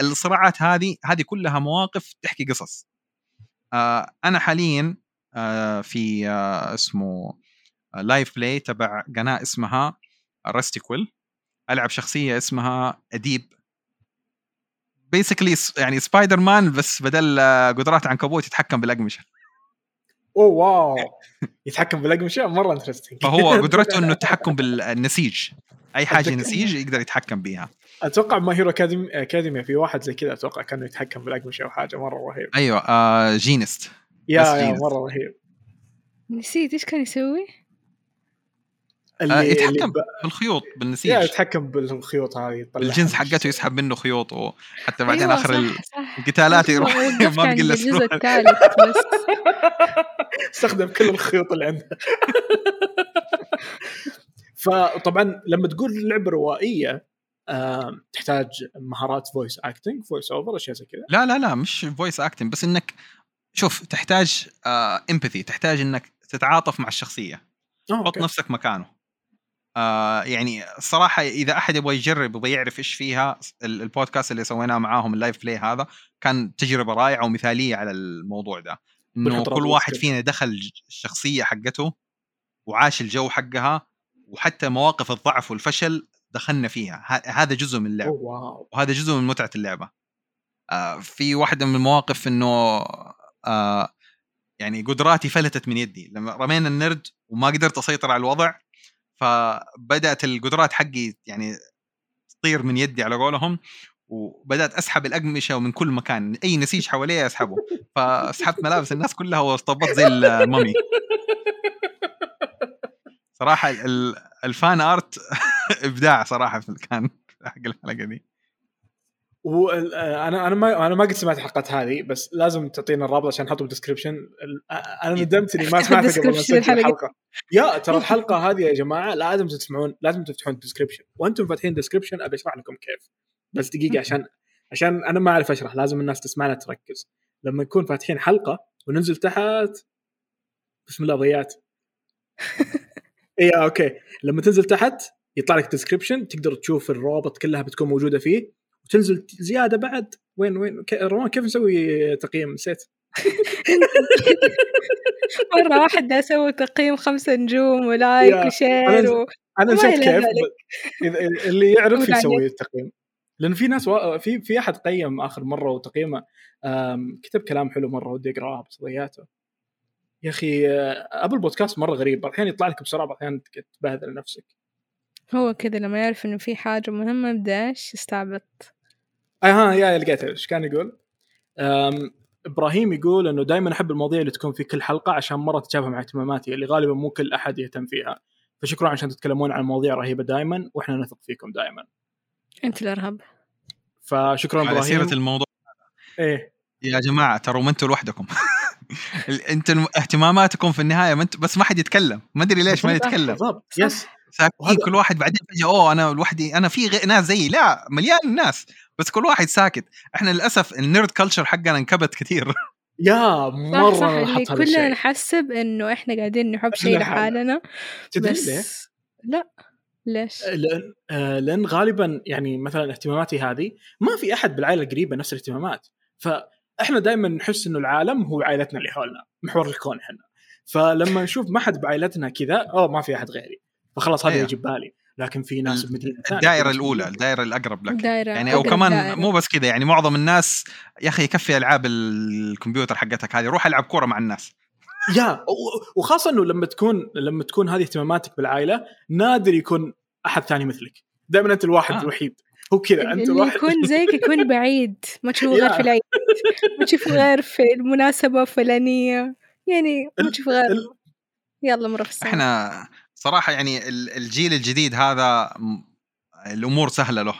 S1: الصراعات هذه هذه كلها مواقف تحكي قصص. آه أنا حاليا آه في آه اسمه live play تبع قناة اسمها Rusty Quill ألعب شخصية اسمها اديب basically يعني سبايدر مان بس بدل قدرات عنكبوت يتحكم بالأقمشة.
S2: أوه واو. يتحكم بالأقمشة؟ مرة interesting
S1: فهو <laughs> قدرته إنه التحكم بالنسيج. أي حاجة نسيج يقدر يتحكم بيها.
S2: أتوقع My Hero Academia Academia في واحد زي كذا أتوقع كانه يتحكم بالاقمشه أو حاجة مرة رهيب.
S1: أيوه آه Jeanist
S2: يا, يا مرة رهيب.
S3: نسيت إيش كان يسوي؟
S1: اللي آه يتحكم اللي ب... بالخيوط بالنسيج.
S2: يتحكم بالخيوط هذه
S1: الجنس حقته يسحب منه خيوط وحتى بعدين أيوة آخر القتالات يروح <laughs> ما بقي إلا الجزء الثالث بس. <laughs>
S2: استخدم كل الخيوط اللي عنده <laughs> فطبعا لما تقول لعبة روائية آه، تحتاج مهارات voice acting voice over أشياء زي كذا؟
S1: لا لا لا مش voice acting بس إنك شوف تحتاج empathy آه تحتاج إنك تتعاطف مع الشخصية. حط نفسك مكانه. آه يعني الصراحه إذا أحد يبغى يجرب يبغى يعرف إيش فيها البودكاست اللي سويناه معاهم ال live play هذا كان تجربة رائعة ومثالية على الموضوع ده. إنه كل واحد فينا دخل الشخصية حقته وعاش الجو حقها وحتى مواقف الضعف والفشل دخلنا فيها. هذا جزء من اللعبة. وهذا جزء من متعة اللعبة. آه في واحدة من المواقف إنه آه يعني قدراتي فلتت من يدي. لما رمينا النرد وما قدرت أسيطر على الوضع فبدأت القدرات حقي يعني تطير من يدي على قولهم وبدأت أسحب الأقمشة ومن كل مكان. أي نسيج حواليه أسحبه. <laughs> فسحبت ملابس الناس كلها وطبقت زي المامي <laughs> صراحة الفان آرت <laughs> إبداع صراحة في كان <laughs> حق الحلقة دي.
S2: وأنا أنا ما أنا ما قد سمعت الحلقات هذه بس لازم تعطينا الرابط عشان نحطه بال description أنا ندمت اني ما سمعتها قبل ما اسجل الحلقة يا ترى الحلقة هذه يا جماعة لازم تسمعون لازم تفتحون ال description وأنتم فاتحين ال description أبي أشرح لكم كيف. بس دقيقة عشان عشان أنا ما أعرف أشرح لازم الناس تسمعنا تركز. لما نكون فاتحين حلقة وننزل تحت. بسم الله ضيعت. <laughs> اي أوكي. لما تنزل تحت يطلع لك description تقدر تشوف الروابط كلها بتكون موجودة فيه وتنزل زيادة بعد. وين وين روان كيف نسوي تقييم؟ نسيت. <laughs>
S3: مرة واحدة أسوي تقييم خمسة نجوم ولايك و share و...
S2: أنا شفت كيف اللي يعرف يسوي التقييم لأن في ناس و... في في أحد قيم آخر مرة وتقييمه كتب كلام حلو مرة ودي أقراه بس ضيعته يا أخي أبل بودكاست مرة غريب. بعض الأحيان يطلع لك بسرعة بعض الأحيان تبهذل نفسك.
S3: هو كذا لما يعرف إنه في حاجة مهمة يبدأ إيش؟ يستعبط.
S2: اي ها يا لقيته. إيش كان يقول؟ إبراهيم يقول إنه دائما أحب المواضيع اللي تكون في كل حلقة عشان مرة تتشابه مع اهتماماتي اللي غالبا مو كل أحد يهتم فيها. فشكرا عشان تتكلمون عن مواضيع رهيبة دائما وإحنا نثق فيكم دائما
S3: أنت الارهب
S2: فشكرا إبراهيم على
S1: سيرة الموضوع.
S2: إيه.
S1: يا جماعة ترى ما أنتم لوحدكم. <laughs> <laughs> أنتم اهتماماتكم في النهاية ما انت بس ما حد يتكلم. ما ادري ليش ما يتكلم.
S2: بالضبط. yes
S1: ساكتين كل واحد بعدين فجاه أوه أنا لوحدي أنا في غير ناس زيي. لا مليان ناس. بس كل واحد ساكت. إحنا للأسف ال nerd culture حقنا انكبت كثير. <laughs>
S2: يا مره
S3: صح. صح اللي كلنا نحسب إنه إحنا قاعدين نحب شيء لحالنا. بس ليه؟ لا. ليش؟
S2: لأن آه لأن غالبا يعني مثلا اهتماماتي هذه ما في أحد بالعائلة القريبه نفس الاهتمامات. فاحنا دائما نحس إنه العالم هو عائلتنا اللي حولنا محور الكون إحنا. فلما نشوف ما حد بعائلتنا كذا أوه ما في أحد غيري. فخلاص هذا أيه. يجي ببالي. لكن في ناس بمدينة
S1: ثانية الدائرة الأولى الدائرة الأقرب لك. دائرة يعني أو كمان دائرة. مو بس كذا يعني معظم الناس يا أخي يكفي ألعاب الكمبيوتر حقتك هذه روح ألعب كورة مع الناس.
S2: يا وخاصة إنه لما تكون لما تكون هذه اهتماماتك بالعائلة نادر يكون أحد ثاني مثلك. دائما أنت الواحد آه. الوحيد. هو كذا
S3: أنت اللي يكون زيك يكون بعيد. ما تشوفه غير في العيد. ما تشوفه غير في المناسبة الفلانية. يعني ما تشوفه غير. يلا مره في
S1: إحنا صراحة يعني الجيل الجديد هذا الأمور سهلة له.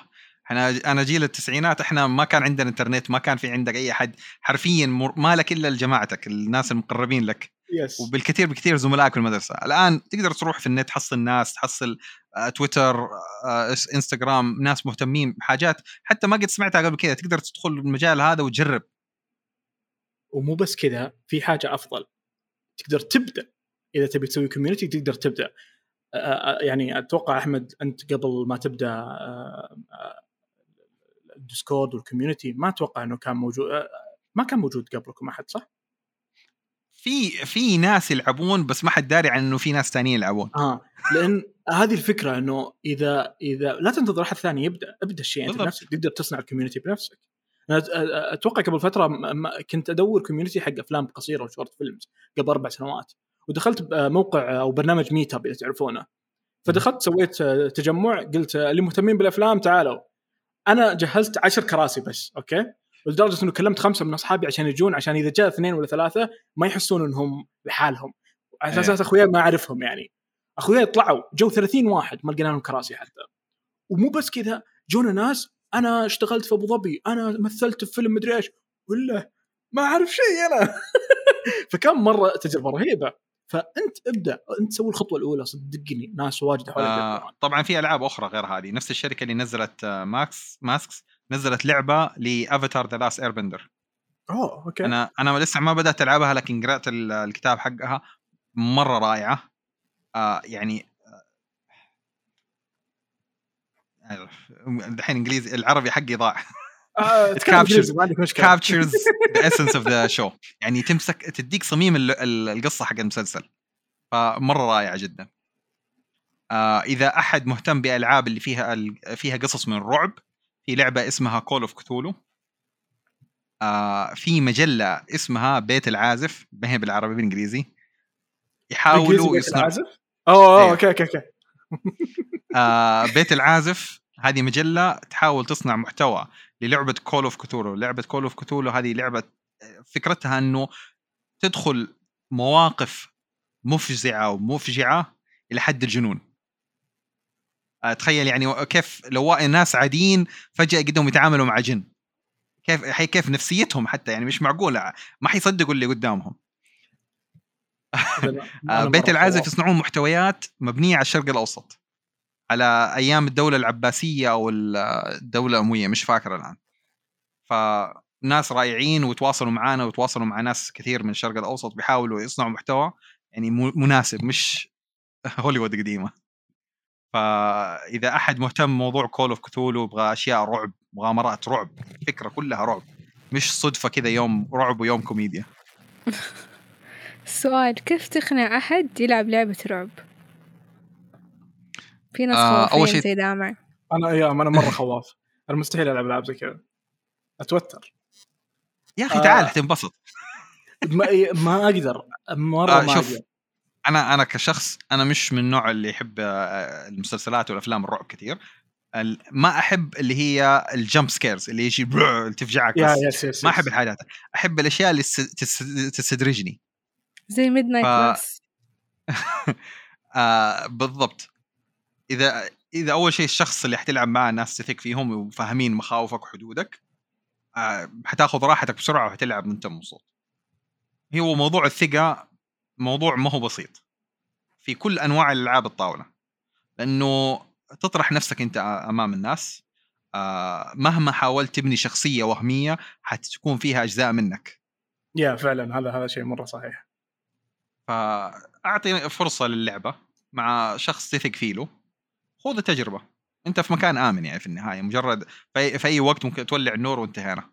S1: إحنا أنا جيل التسعينات إحنا ما كان عندنا إنترنت ما كان في عندك أي احد حرفيا ما لك إلا جماعتك الناس المقربين لك.
S2: يس.
S1: وبالكثير بكثير زملائك في المدرسة الآن تقدر تروح في النت تحصل ناس تحصل آه، تويتر آه، إنستغرام ناس مهتمين بحاجات. حتى ما قد سمعتها قبل كذا تقدر تدخل المجال هذا وتجرب.
S2: ومو بس كذا في حاجة أفضل. تقدر تبدأ. إذا تبي تسوي community تقدر تبدأ. يعني أتوقع أحمد أنت قبل ما تبدأ الديسكورد وال community ما أتوقع إنه كان موجود ما كان موجود قبلكم أحد صح؟
S1: في في ناس يلعبون بس ما حد داري عن إنه في ناس ثانيين يلعبون.
S2: آه لأن هذه الفكرة إنه إذا إذا لا تنتظر أحد ثاني يبدأ ابدأ الشيء أنت بنفسك تقدر تصنع ال community بنفسك. أنا أتوقع قبل فترة كنت أدور community حق أفلام قصيرة و short films قبل أربع سنوات ودخلت موقع أو برنامج Meetup إذا تعرفونه. فدخلت سويت تجمع قلت اللي مهتمين بالأفلام تعالوا. أنا جهزت عشر كراسي بس أوكي؟ لدرجة إنه كلمت خمسة من أصحابي عشان يجون عشان إذا جاء اثنين ولا ثلاثة ما يحسون إنهم لحالهم. على أساس إيه. أخويا ما أعرفهم يعني. أخويا طلعوا جو 30 واحد ما لقينا لهم كراسي حتى. ومو بس كذا جونا ناس أنا اشتغلت في أبو ظبي أنا مثلت في فيلم مدري إيش. ولا ما أعرف شيء أنا. <laughs> فكان مرة تجربة رهيبة. فأنت ابدأ أنت سوي الخطوة الأولى صدقني ناس واجد حولك.
S1: آه طبعا في ألعاب أخرى غير هذه. نفس الشركة اللي نزلت آه masks ماسكس. نزلت لعبة ل Avatar The Last
S2: Airbender أوه
S1: أوكي. أنا أنا لسه ما بدأت ألعبها لكن قرأت الكتاب حقها. مرة رائعة. آه يعني الحين إنجليزي العربي حقي ضاع. captures the essence of the شو يعني تمسك تديك صميم القصة حق المسلسل. فمرة رائعة جدا. آه إذا أحد مهتم بألعاب اللي فيها فيها قصص من الرعب في لعبة اسمها Call of Cthulhu آه في مجلة اسمها بيت العازف ما هي بالعربي بالإنجليزي. يحاولوا
S2: يصنعوا اوه أيوه. أوكي أوكي أوكي. <laughs>
S1: آه بيت العازف هذه مجلة تحاول تصنع محتوى للعبة Call of Cthulhu لعبة Call of Cthulhu هذه لعبة فكرتها إنه تدخل مواقف مفزعة ومفجعة إلى حد الجنون. آه، تخيل يعني كيف لو ناس عاديين فجأة قدهم يتعاملوا مع جن. كيف كيف نفسيتهم حتى يعني مش معقولة ما حيصدقوا اللي قدامهم. <laughs> آه، بيت العازف يصنعون محتويات مبنية على الشرق الأوسط على أيام الدولة العباسية أو الدولة الأموية مش فاكر الآن. فناس رائعين وتواصلوا معنا وتواصلوا مع ناس كثير من الشرق الأوسط بيحاولوا يصنعوا محتوى يعني مناسب مش <laughs> هوليوود قديمة. فإذا أحد مهتم بموضوع Call of Cthulhu يبغى أشياء رعب مغامرات رعب فكرة كلها رعب. مش صدفة كذا يوم رعب ويوم كوميديا. <laughs>
S3: السؤال كيف تقنع أحد يلعب لعبة رعب؟ في ناس آه أول شيء زي دامع.
S2: أنا أيام أنا مرة <laughs> خواف. أنا مستحيل ألعب ألعاب زي كذا. أتوتر.
S1: يا أخي تعال آه. تنبسط.
S2: ما, ما أقدر. مرة آه ما شوف. أقدر.
S1: أنا أنا كشخص أنا مش من النوع اللي يحب آه، المسلسلات والأفلام الرعب كثير ما أحب اللي هي ال jump scares اللي يجي تفجعك yes yes ما أحب الحاجات أحب الأشياء اللي تستدرجني.
S3: زي midnight ف... <laughs>
S1: آه بالضبط. إذا إذا أول شيء الشخص اللي حتلعب معاه ناس تثق فيهم وفاهمين مخاوفك وحدودك آه حتاخذ راحتك بسرعة وحتلعب وانت مبسوط هو موضوع الثقة موضوع ما هو بسيط. في كل أنواع الألعاب الطاولة. لأنه تطرح نفسك أنت أمام الناس آه مهما حاولت تبني شخصية وهمية حتكون فيها أجزاء منك.
S2: يا فعلا هذا هذا شيء مرة صحيح.
S1: فأعطي فرصة للعبة مع شخص تثق فيه له. خذ التجربة. أنت في مكان آمن يعني في النهاية مجرد في, في أي وقت ممكن تولع النور وانتهينا.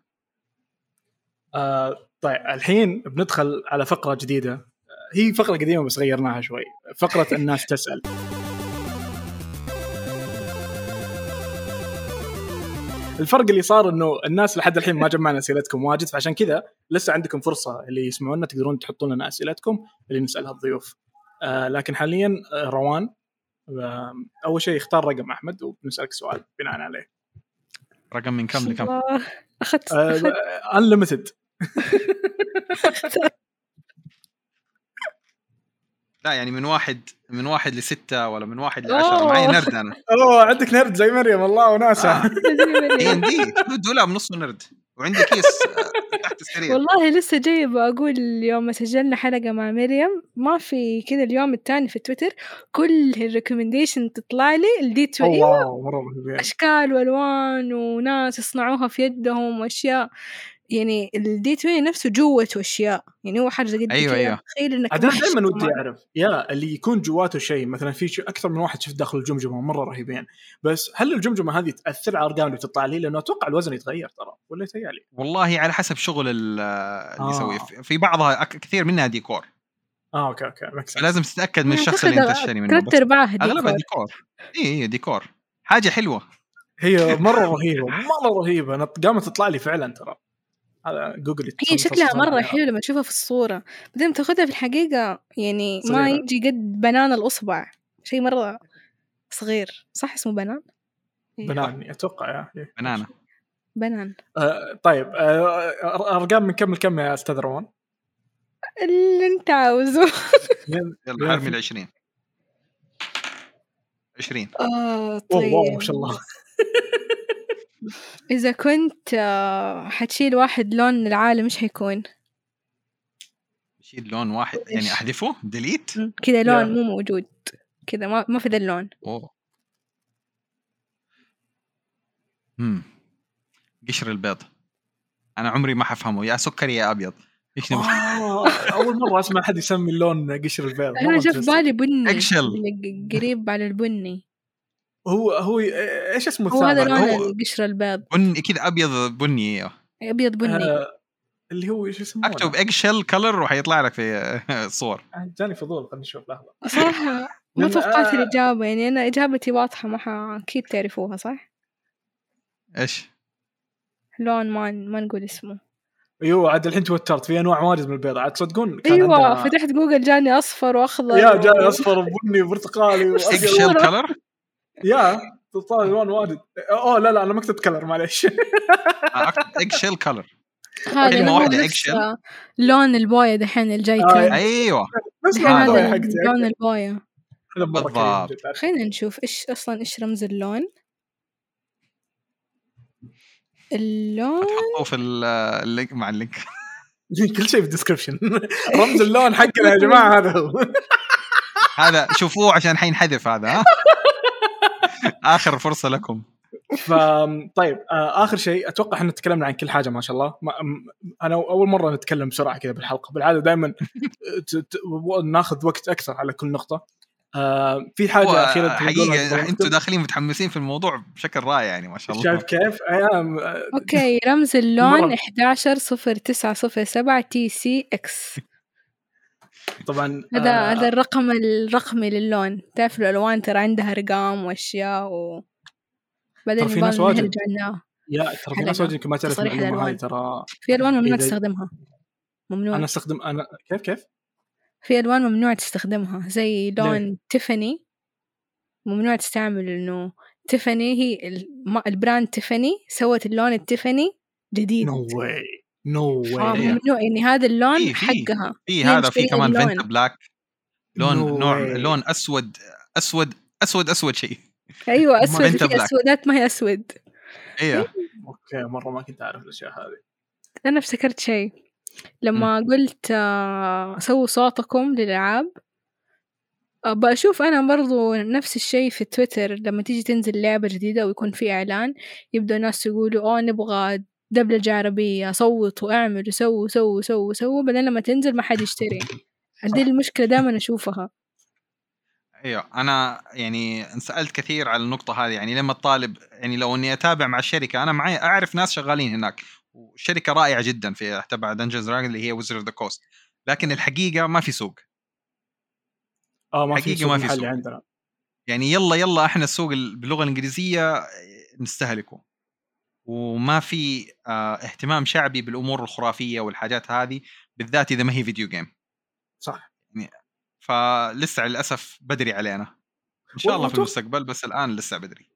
S2: آه طيب الحين بندخل على فقرة جديدة. هي فقرة قديمة بس غيرناها شوي. فقرة الناس تسأل. الفرق اللي صار إنه الناس لحد الحين ما جمعنا أسئلتكم واجد فعشان كذا لسه عندكم فرصة اللي يسمعونا تقدرون تحطون لنا أسئلتكم اللي نسألها الضيوف. آه لكن حاليا آه، روان آه أول شيء اختار رقم أحمد وبنسالك سؤال بناء عليه.
S1: رقم من كم لكم؟
S2: اخذت انليمتد <laughs>
S1: لا يعني من واحد من واحد لستة ولا من واحد لعشرة. معي نرد أنا. <laughs>
S2: أوه عندك نرد زي مريم الله وناسها
S1: دي ان <laughs> دي دولاب نصه نرد. وعندي كيس آه، تحت السرير.
S3: والله لسه جايبة أقول يوم سجلنا حلقة مع مريم. ما في كذا اليوم الثاني في تويتر. كل ال recommendation تطلع لي ال D
S2: two
S3: أشكال وألوان وناس يصنعوها في يدهم وأشياء. يعني ال D 20 نفسه جوته أشياء. يعني هو حاجة قد
S1: أيوه أيوه.
S2: تخيل إنك أنا دائما ودي أعرف. يا اللي يكون جواته شيء مثلا في أكثر من واحد شفت داخل الجمجمة مرة رهيبين. بس هل الجمجمة هذه تأثر على الارقام اللي بتطلع لي؟ لأنه أتوقع الوزن يتغير ترى ولا يتهيألي.
S1: والله على حسب شغل اللي آه. يسويه في بعضها كثير منها ديكور.
S2: آه أوكي أوكي
S1: لازم تتأكد من الشخص اللي أنت تشتري منه
S3: ثلاث أرباعها
S1: ديكور. أغلبها ديكور. اي اي ديكور. حاجة حلوة.
S2: هي مرة رهيبة مرة رهيبة. قامت تطلع لي فعلا ترى. هذا جوجل
S3: هي شكلها مرة حلو لما تشوفها في الصورة. بعدين تاخذها في الحقيقة يعني صغيرة. ما يجي قد بنان الأصبع. شيء مرة صغير. صح اسمه بنان؟
S2: إيه. بنان أتوقع يا
S1: إيه. بنانة.
S3: بنان.
S2: آه طيب آه أرقام من كم لكم يا أستاذ روان؟
S3: اللي أنت عاوزه. <laughs>
S1: يلا حرمي ال 20 20
S3: آه طيب
S2: ما شاء الله. <laughs>
S3: إذا كنت آه، حتشيل واحد لون من العالم إيش حيكون؟
S1: شيل لون واحد يعني أحذفه؟ delete؟
S3: كذا لون مو موجود. كذا ما ما في ذا اللون.
S1: أوه. امم قشر البيض. أنا عمري ما حفهمه. يا سكري يا أبيض.
S2: إيش آه أول مرة أسمع حد يسمي اللون قشر البيض.
S3: أنا جاء في بالي بني. قريب على البني.
S2: هو هو إيش اسمه
S3: هو هذا لون القشره البيض
S1: بني كذا أبيض بني أيوه
S3: أبيض بني.
S2: آه اللي هو إيش اسمه
S1: أكتب eggshell color وحيطلع لك في الصور
S2: جاني فضول خلينا نشوف لحظة.
S3: صراحة <laughs> ما توقعت آه الإجابة يعني أنا إجابتي واضحة ما أكيد تعرفوها صح؟
S1: إيش؟
S3: لون ما ما نقول اسمه.
S2: أيوه عاد الحين توترت في أنواع واجد من البيض. عاد تصدقون
S3: أيوه عندنا... فتحت جوجل جاني أصفر وأخضر
S2: يا جاني أصفر وبني وبرتقالي
S1: وابيض shell color
S2: yeah تطلع الوان واجد أوه لا لا أنا ما كتبت color معليش.
S1: اكتب eggshell color
S3: هذا كلمة واحدة eggshell لون البويه دحين الجاي
S1: آه أيوه.
S2: نفس لون
S3: لون البويه بالضبط. خلينا نشوف إيش أصلا إيش رمز اللون. اللون
S1: تحطوه في ال link مع ال link. <laughs>
S2: كل شيء في ال description. رمز اللون حقنا يا <laughs> جماعة هذا هو.
S1: هذا شوفوه عشان حينحذف هذا ها؟ <laughs> آخر فرصة لكم.
S2: ف طيب آه، آخر شيء أتوقع إحنا تكلمنا عن كل حاجة ما شاء الله. ما أنا أول مرة نتكلم بسرعة كذا بالحلقة. بالعادة دائما <laughs> ناخذ وقت أكثر على كل نقطة. آه في حاجة أخيرة
S1: حقيقة أنتم داخلين متحمسين في الموضوع بشكل رائع يعني ما شاء الله.
S2: شايف كيف؟ أيام
S3: okay رمز اللون 110907 TC X.
S2: طبعا
S3: هذا آه هذا الرقم الرقمي للون. تعرف الألوان ترى عندها ارقام وأشياء و
S2: بعدين في ناس واجد. yeah ترى في ناس واجد يمكن ما تعرف المعلومه هاي ترى.
S3: في ألوان ممنوع تستخدمها.
S2: ممنوع. أنا أستخدم أنا كيف كيف؟
S3: في ألوان ممنوع تستخدمها. زي لون تيفاني. ممنوع تستعمل إنه تيفاني. هي ال brand تيفاني. سوت اللون التيفاني جديد.
S2: no way no way
S3: ممنوع يعني هذا اللون في حقها.
S1: في هذا في كمان Vanta black. لون no نوع way. لون أسود أسود أسود أسود شيء.
S3: أيوه <laughs> أسود. في أسودات ما هي أسود.
S1: أيوه
S2: أوكي مرة ما كنت أعرف الأشياء هذه.
S3: أنا افتكرت شيء. لما م. قلت آه، سووا صوتكم للألعاب بشوف أنا برضو نفس الشيء في تويتر. لما تيجي تنزل لعبة جديدة ويكون في إعلان يبدأ الناس يقولوا أوه نبغى دبلجة عربية صوتوا اعملوا سووا سووا سووا سووا بعدين لما تنزل ما حد يشتري. دي المشكلة دائما أشوفها.
S1: أيوه أنا يعني انسالت كثير على النقطة هذه يعني لما الطالب يعني لو إني أتابع مع الشركة أنا معي أعرف ناس شغالين هناك وشركة رائعة جدا في تبع Dungeons Dragons اللي هي Wizards of the Coast لكن الحقيقة ما في سوق.
S2: آه ما في سوق ما في سوق. عندنا.
S1: يعني يلا يلا إحنا السوق باللغة الإنجليزية نستهلكه. وما في آه اهتمام شعبي بالأمور الخرافية والحاجات هذه بالذات إذا ما هي video game
S2: صح.
S1: يعني فلسه للأسف بدري علينا. إن شاء الله في المستقبل بس الآن لسه بدري.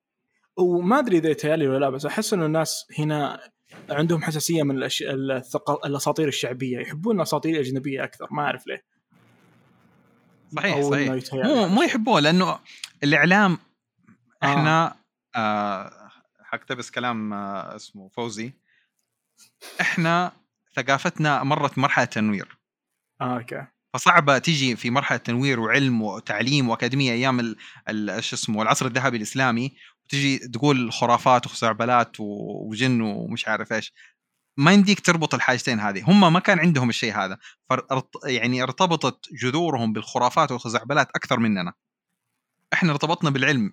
S2: وما أدري إذا يتهيألي ولا لا بس أحس إنه الناس هنا عندهم حساسية من الأش... الأساطير الشعبية. يحبون الأساطير الأجنبية أكثر ما أعرف ليه.
S1: صحيح صحيح. مو مو يحبوه لأنه الإعلام آه. إحنا آه حقتبس كلام آه اسمه فوزي. إحنا ثقافتنا مرت مرحله تنوير
S2: آه أوكي.
S1: فصعبه تيجي في مرحلة تنوير وعلم وتعليم وأكاديمية أيام شو اسمه العصر الذهبي الإسلامي وتجي تقول خرافات وخزعبلات وجن ومش عارف إيش. ما يمديك تربط الحاجتين هذه. هم ما كان عندهم الشيء هذا. يعني ارتبطت جذورهم بالخرافات والخزعبلات أكثر مننا. إحنا ارتبطنا بالعلم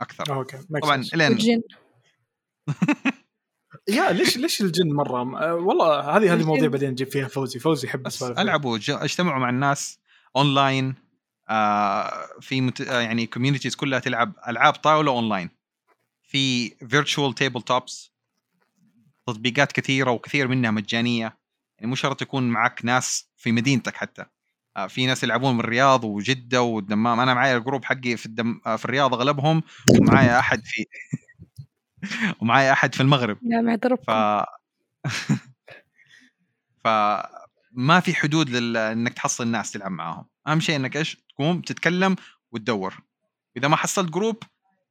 S1: أكثر.
S2: أوكي.
S1: طبعا إلين
S3: الجن <laughs>
S2: يا ليش ليش الجن مرة والله هذه هذه مواضيع بعدين نجيب فيها فوزي. فوزي يحب
S1: السوالف. ألعبوا اجتمعوا مع الناس اونلاين آه في مت... آه يعني communities كلها تلعب ألعاب طاولة اونلاين في virtual tabletops تطبيقات كثيرة وكثير منها مجانية. يعني مو شرط يكون معك ناس في مدينتك حتى. آه في ناس يلعبون من الرياض وجدة والدمام. أنا معي ال group حقي في الدم... آه في الرياض أغلبهم ومعايا أحد في <laughs> <laughs> ومعي أحد في المغرب.
S3: نعم اعترف
S1: ف <laughs> فما في حدود لل... إنك تحصل ناس تلعب معاهم. أهم شيء إنك إيش؟ تقوم تتكلم وتدور. إذا ما حصلت group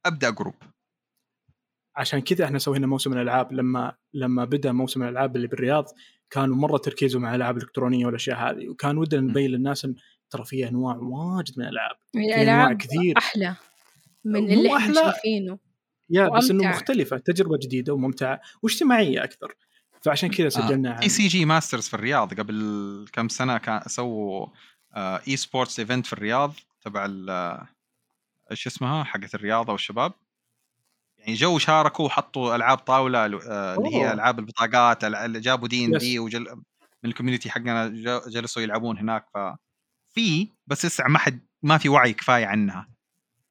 S1: أبدأ group
S2: عشان كذا إحنا سوينا موسم الألعاب. لما لما بدأ موسم الألعاب اللي بالرياض كانوا مرة تركيزهم مع الألعاب الإلكترونية والأشياء هذه. وكان ودنا نبين للناس إن ترى في أنواع واجد من الألعاب.
S3: في أنواع كثير. أحلى من اللي إحنا شايفينه.
S2: yeah بس إنه مختلفة تجربة جديدة وممتعة واجتماعية أكثر. فعشان كذا سجلنا
S1: إي سي جي ماسترز في الرياض قبل كم سنة كان سووا إي سبورتس إيفنت في الرياض تبع إيش اسمها؟ حقت الرياضه والشباب يعني جو شاركوا وحطوا ألعاب طاولة آه، اللي هي ألعاب البطاقات اللي جابوا دي إن دي وجل من الكوميونتي حقنا جلسوا يلعبون هناك. ففي بس لسه ما حد ما في وعي كفاية عنها.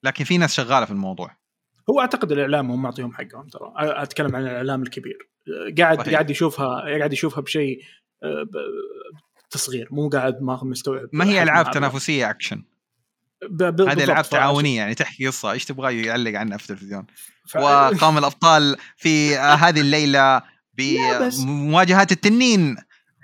S1: لكن في ناس شغالة في الموضوع.
S2: هو أعتقد الإعلام هم معطيهم حقهم ترى. أتكلم عن الإعلام الكبير. قاعد صحيح. قاعد يشوفها قاعد يشوفها بشيء آه، تصغير. مو قاعد ما مستوعب.
S1: ما هي ألعاب تنافسية اكشن هذه ألعاب تعاونية يعني تحكي قصة. إيش تبغى يعلق عنها في التلفزيون؟ ف... وقام الأبطال في <laughs> هذه الليلة بمواجهات التنين.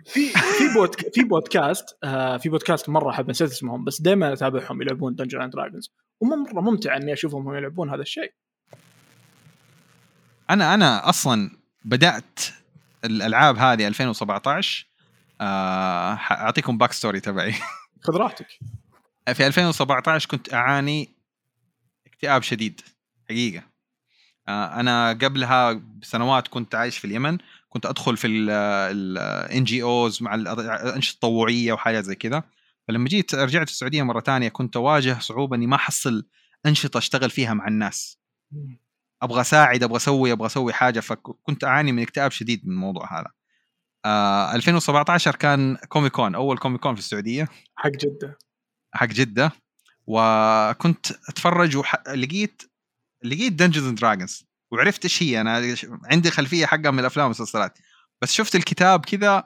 S2: في في بودك في بودكاست آه في بودكاست مرة أحب نسيت اسمهم بس دائما أتابعهم يلعبون Dungeons and Dragons ومرة ممتع إني أشوفهم يلعبون هذا الشيء.
S1: أنا أنا أصلا بدأت الألعاب هذه 2017 آه أعطيكم backstory تبعي. <laughs>
S2: خذ راحتك.
S1: في 2017 كنت أعاني اكتئاب شديد حقيقة. آه أنا قبلها بسنوات كنت عايش في اليمن كنت أدخل في ال NGOs مع الأنشطة التطوعية وحاجات زي كذا. فلما جيت رجعت السعودية مرة ثانية كنت أواجه صعوبة إني ما أحصل أنشطة أشتغل فيها مع الناس. أبغى أساعد أبغى أسوي أبغى أسوي حاجة فكنت أعاني من اكتئاب شديد من الموضوع هذا. آه 2017 كان Comic Con أول Comic Con في السعودية.
S2: حق جدة.
S1: حق جدة. وكنت أتفرج ولقيت لقيت Dungeons and Dragons وعرفت إيش هي. أنا عندي خلفية حقها من الأفلام والمسلسلات. بس شفت الكتاب كذا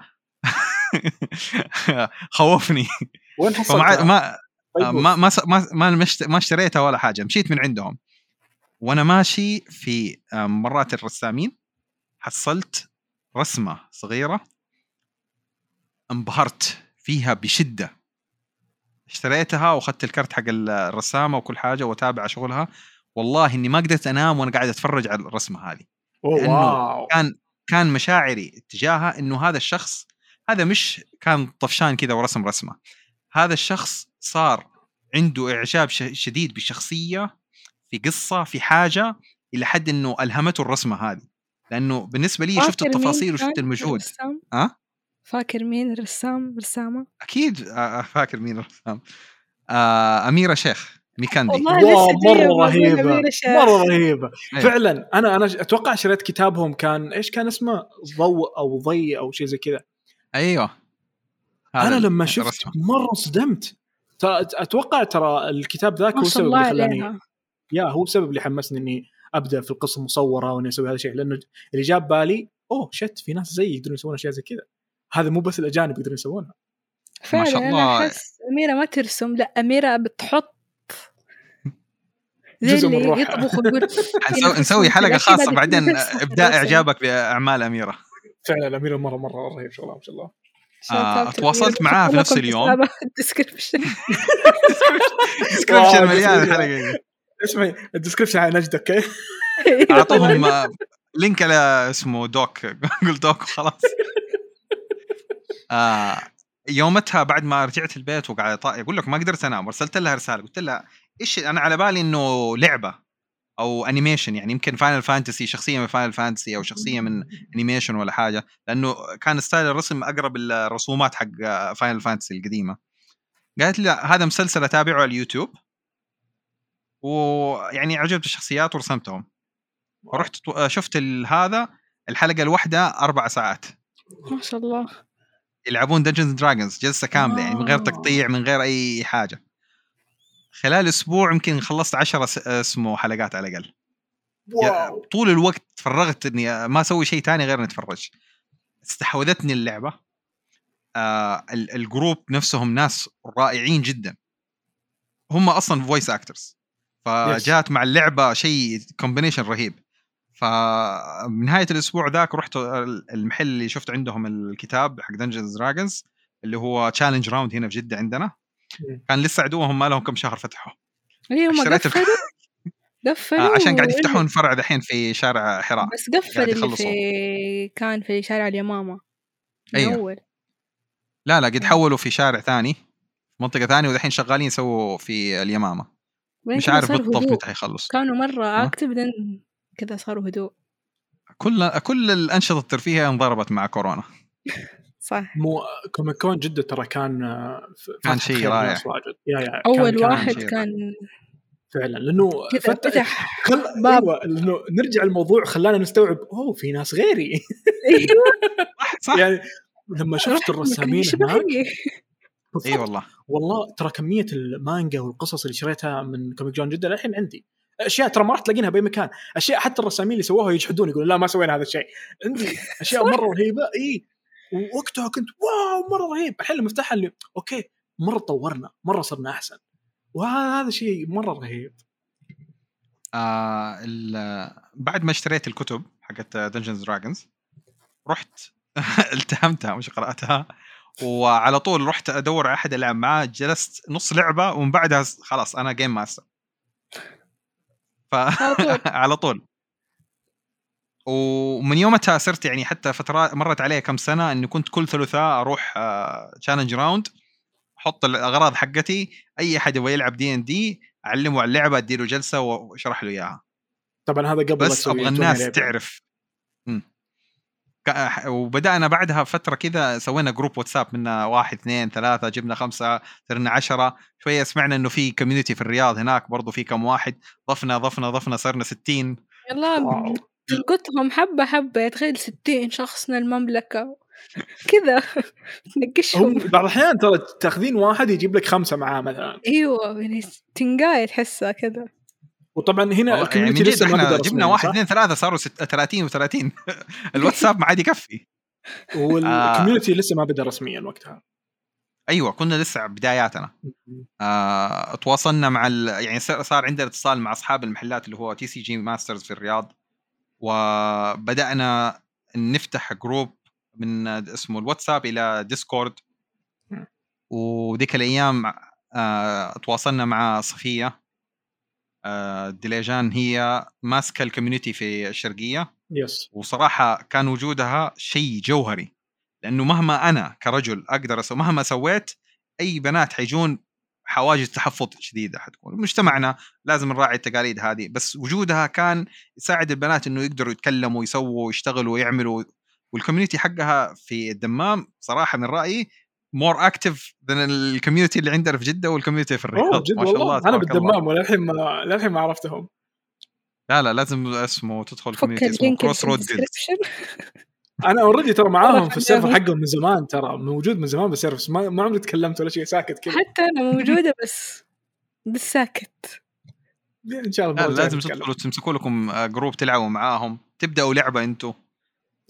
S1: <laughs> خوفني.
S2: وين حصلتها؟
S1: ما طيب. ما ما ما ما اشتريتها ولا حاجة. مشيت من عندهم. وأنا ماشي في مرات الرسامين حصلت رسمة صغيرة انبهرت فيها بشدة. اشتريتها وأخذت الكرت حق الرسامة وكل حاجة وأتابع شغلها. والله إني ما قدرت أنام وأنا قاعد أتفرج على الرسمة هذه.
S2: واو.
S1: كان كان مشاعري تجاهها إنه هذا الشخص هذا مش كان طفشان كذا ورسم رسمة. هذا الشخص صار عنده إعجاب شديد بشخصية في قصة في حاجة إلى حد إنه ألهمته الرسمة هذه. لأنه بالنسبة لي شفت التفاصيل وشفت المجهود.
S3: ها؟ أه؟ فاكر مين الرسام رسامة؟
S1: أكيد آه، فاكر مين الرسام آه أميرة شيخ ميكاندي
S2: والله مرة رهيبة مرة رهيبة. أيوه. فعلا أنا أنا أتوقع شريت كتابهم كان إيش كان اسمه؟ ضوء أو ضي أو شيء زي كذا.
S1: أيوه.
S2: أنا لما شفت الرسم. مرة صدمت أتوقع ترى الكتاب ذاك هو السبب اللي خلاني يا هو السبب اللي حمسني إني أبدأ في القصة المصوره وإني أسوي هذا الشيء لأنه اللي جاب بالي أوه شت في ناس زي يقدرون يسوون أشياء زي كذا. هذا مو بس الأجانب يقدرون يسوونها.
S3: فعلا ما شاء الله. أنا أحس أميرة ما ترسم لا أميرة بتحط
S2: زي اللي
S1: يطبخ ويقول <laughs> <laughs> نسوي <laughs> حلقة خاصة بعدين ابداء إعجابك بأعمال أميرة.
S2: فعلا أميرة مرة مرة رهيب شغلها ما شاء الله.
S1: آه تواصلت معاها في نفس اليوم.
S3: ال
S1: description ال description مليان الحلقة
S2: اسمعي ال description على نجد okay؟ <laughs>
S1: أعطوهم link على اسمه doc. <laughs> قول doc وخلاص. <laughs> آه يومتها بعد ما رجعت البيت وقاعد يقول لك ما قدرت أنام أرسلت لها رسالة قلت لها إيش أنا على بالي إنه لعبة أو animation يعني يمكن Final Fantasy شخصية من Final Fantasy أو شخصية من animation ولا حاجة لأنه كان style الرسم أقرب الرسومات حق Final Fantasy القديمة. قالت لي هذا مسلسل أتابعه على اليوتيوب. ويعني عجبت الشخصيات ورسمتهم. ورحت شفت هذا الحلقة الواحدة أربع ساعات.
S3: ما شاء الله.
S1: يلعبون Dungeons Dragons جلسة كاملة يعني من غير تقطيع من غير أي حاجة. خلال أسبوع يمكن خلصت 10 اسمه حلقات على الأقل. طول الوقت تفرغت إني ما أسوي شيء ثاني غير إني أتفرج. استحوذتني اللعبة. آه ال group نفسهم ناس رائعين جدا. هم أصلا voice actors فجات مع اللعبة شيء combination رهيب. فنهاية الأسبوع ذاك رحت المحل اللي شفت عندهم الكتاب حق Dungeons Dragons اللي هو Challenge Round هنا في جدة عندنا. كان لسه عدوهم ما لهم كم شهر فتحوا.
S3: أيوه ما قفلوا. <laughs> قفلوا.
S1: آه عشان قاعد يفتحون فرع دحين في شارع حراء.
S3: بس قفل اللي في كان في شارع اليمامة.
S1: أيوه. أول. لا لا قد حولوا في شارع ثاني منطقة ثانية ودحين شغالين يسووا في اليمامة. مش عارف بالضبط متى حيخلص
S3: كانوا مرة active بعدين كذا صاروا هدوء.
S1: كل كل الأنشطة الترفيهية انضربت مع كورونا. <laughs>
S3: صح.
S2: مو Comic Con جدة ترى كان
S1: كان شيء رائع.
S3: يا يا أول كان واحد كان, كان
S2: فعلا. لأنه فتح خل... باب. أيوة لأنه نرجع الموضوع خلانا نستوعب أوه في ناس غيري. <laughs>
S3: أيوه. <laughs>
S2: صح يعني لما شفت الرسامين هناك
S1: إي والله.
S2: والله ترى كمية المانجا والقصص اللي شريتها من Comic Con جدة للحين عندي. أشياء ترى ما راح تلاقينها بأي مكان. أشياء حتى الرسامين اللي سووها يجحدون يقولون لا ما سوينا هذا الشيء. عندي <laughs> أشياء مرة رهيبة. إي. ووقتها كنت wow مرة رهيب. الحين لما افتحها اللي okay مرة تطورنا مرة صرنا أحسن. وهذا شيء مرة رهيب.
S1: آه بعد ما اشتريت الكتب حقت Dungeons Dragons رحت <laughs> التهمتها مش قرأتها. وعلى طول رحت أدور أحد ألعب معاه جلست نص لعبة ومن بعدها خلاص أنا game master ف <laughs> على طول. ومن يومتها صرت يعني حتى فترات مرت علي كم سنة إني كنت كل ثلاثاء أروح Challenge Round أحط الأغراض حقتي أي أحد يبغى يلعب دي ان دي أعلمه على اللعبة أديله جلسة وأشرح له إياها.
S2: طبعا هذا قبل
S1: بس أبغى الناس تعرف. وبدأنا بعدها فتره كذا سوينا group واتساب منا واحد اثنين ثلاثة جبنا خمسة صرنا عشرة. شوية سمعنا إنه في community في الرياض هناك برضو في كم واحد. ضفنا ضفنا ضفنا صرنا 60
S3: يلا تلقطهم حبة حبة تخيل 60 شخص من المملكة. كذا. <laughs> تنقشهم
S2: بعض الأحيان ترى تاخذين واحد يجيب لك خمسة معاه مثلا.
S3: إيوه يعني تنقاية تحسها كذا.
S2: وطبعا هنا ال community يعني لسه
S1: ما جبنا واحد اثنين ثلاثة صاروا 30 و30 <laughs> الواتساب ما عاد يكفي.
S2: وال community لسه ما بدأ رسميا وقتها.
S1: أيوه كنا لسه بداياتنا. آه، تواصلنا مع ال... يعني صار عندنا اتصال مع أصحاب المحلات اللي هو TCG Masters في الرياض. وبدأنا نفتح group من اسمه الواتساب إلى Discord وذيك الأيام آه، تواصلنا مع صفية. آه، ديليجان هي ماسكة ال community في الشرقية.
S2: yes
S1: وصراحة كان وجودها شيء جوهري لأنه مهما أنا كرجل أقدر أسوي مهما سويت أي بنات حيجون حواجز تحفظ شديدة حتكون. مجتمعنا لازم نراعي التقاليد هذه بس وجودها كان يساعد البنات إنه يقدروا يتكلموا ويسووا ويشتغلوا ويعملوا وال community حقها في الدمام صراحة من رأيي more active من ال community اللي عندنا في جدة وال community في الرياض
S2: ما شاء الله أنا بالدمام وللحين ما للحين ما عرفتهم.
S1: لا لا لازم اسمه تدخل community اسمه Crossroad <laughs>
S2: أنا already ترى معاهم في ال server حقهم من زمان ترى موجود من زمان بال server ما, ما عمري تكلمت ولا شيء ساكت كذا.
S3: حتى أنا موجودة بس بس ساكت.
S2: إن شاء الله
S1: لازم تدخلوا تمسكوا لكم group تلعبوا معاهم. تبدأوا لعبة أنتم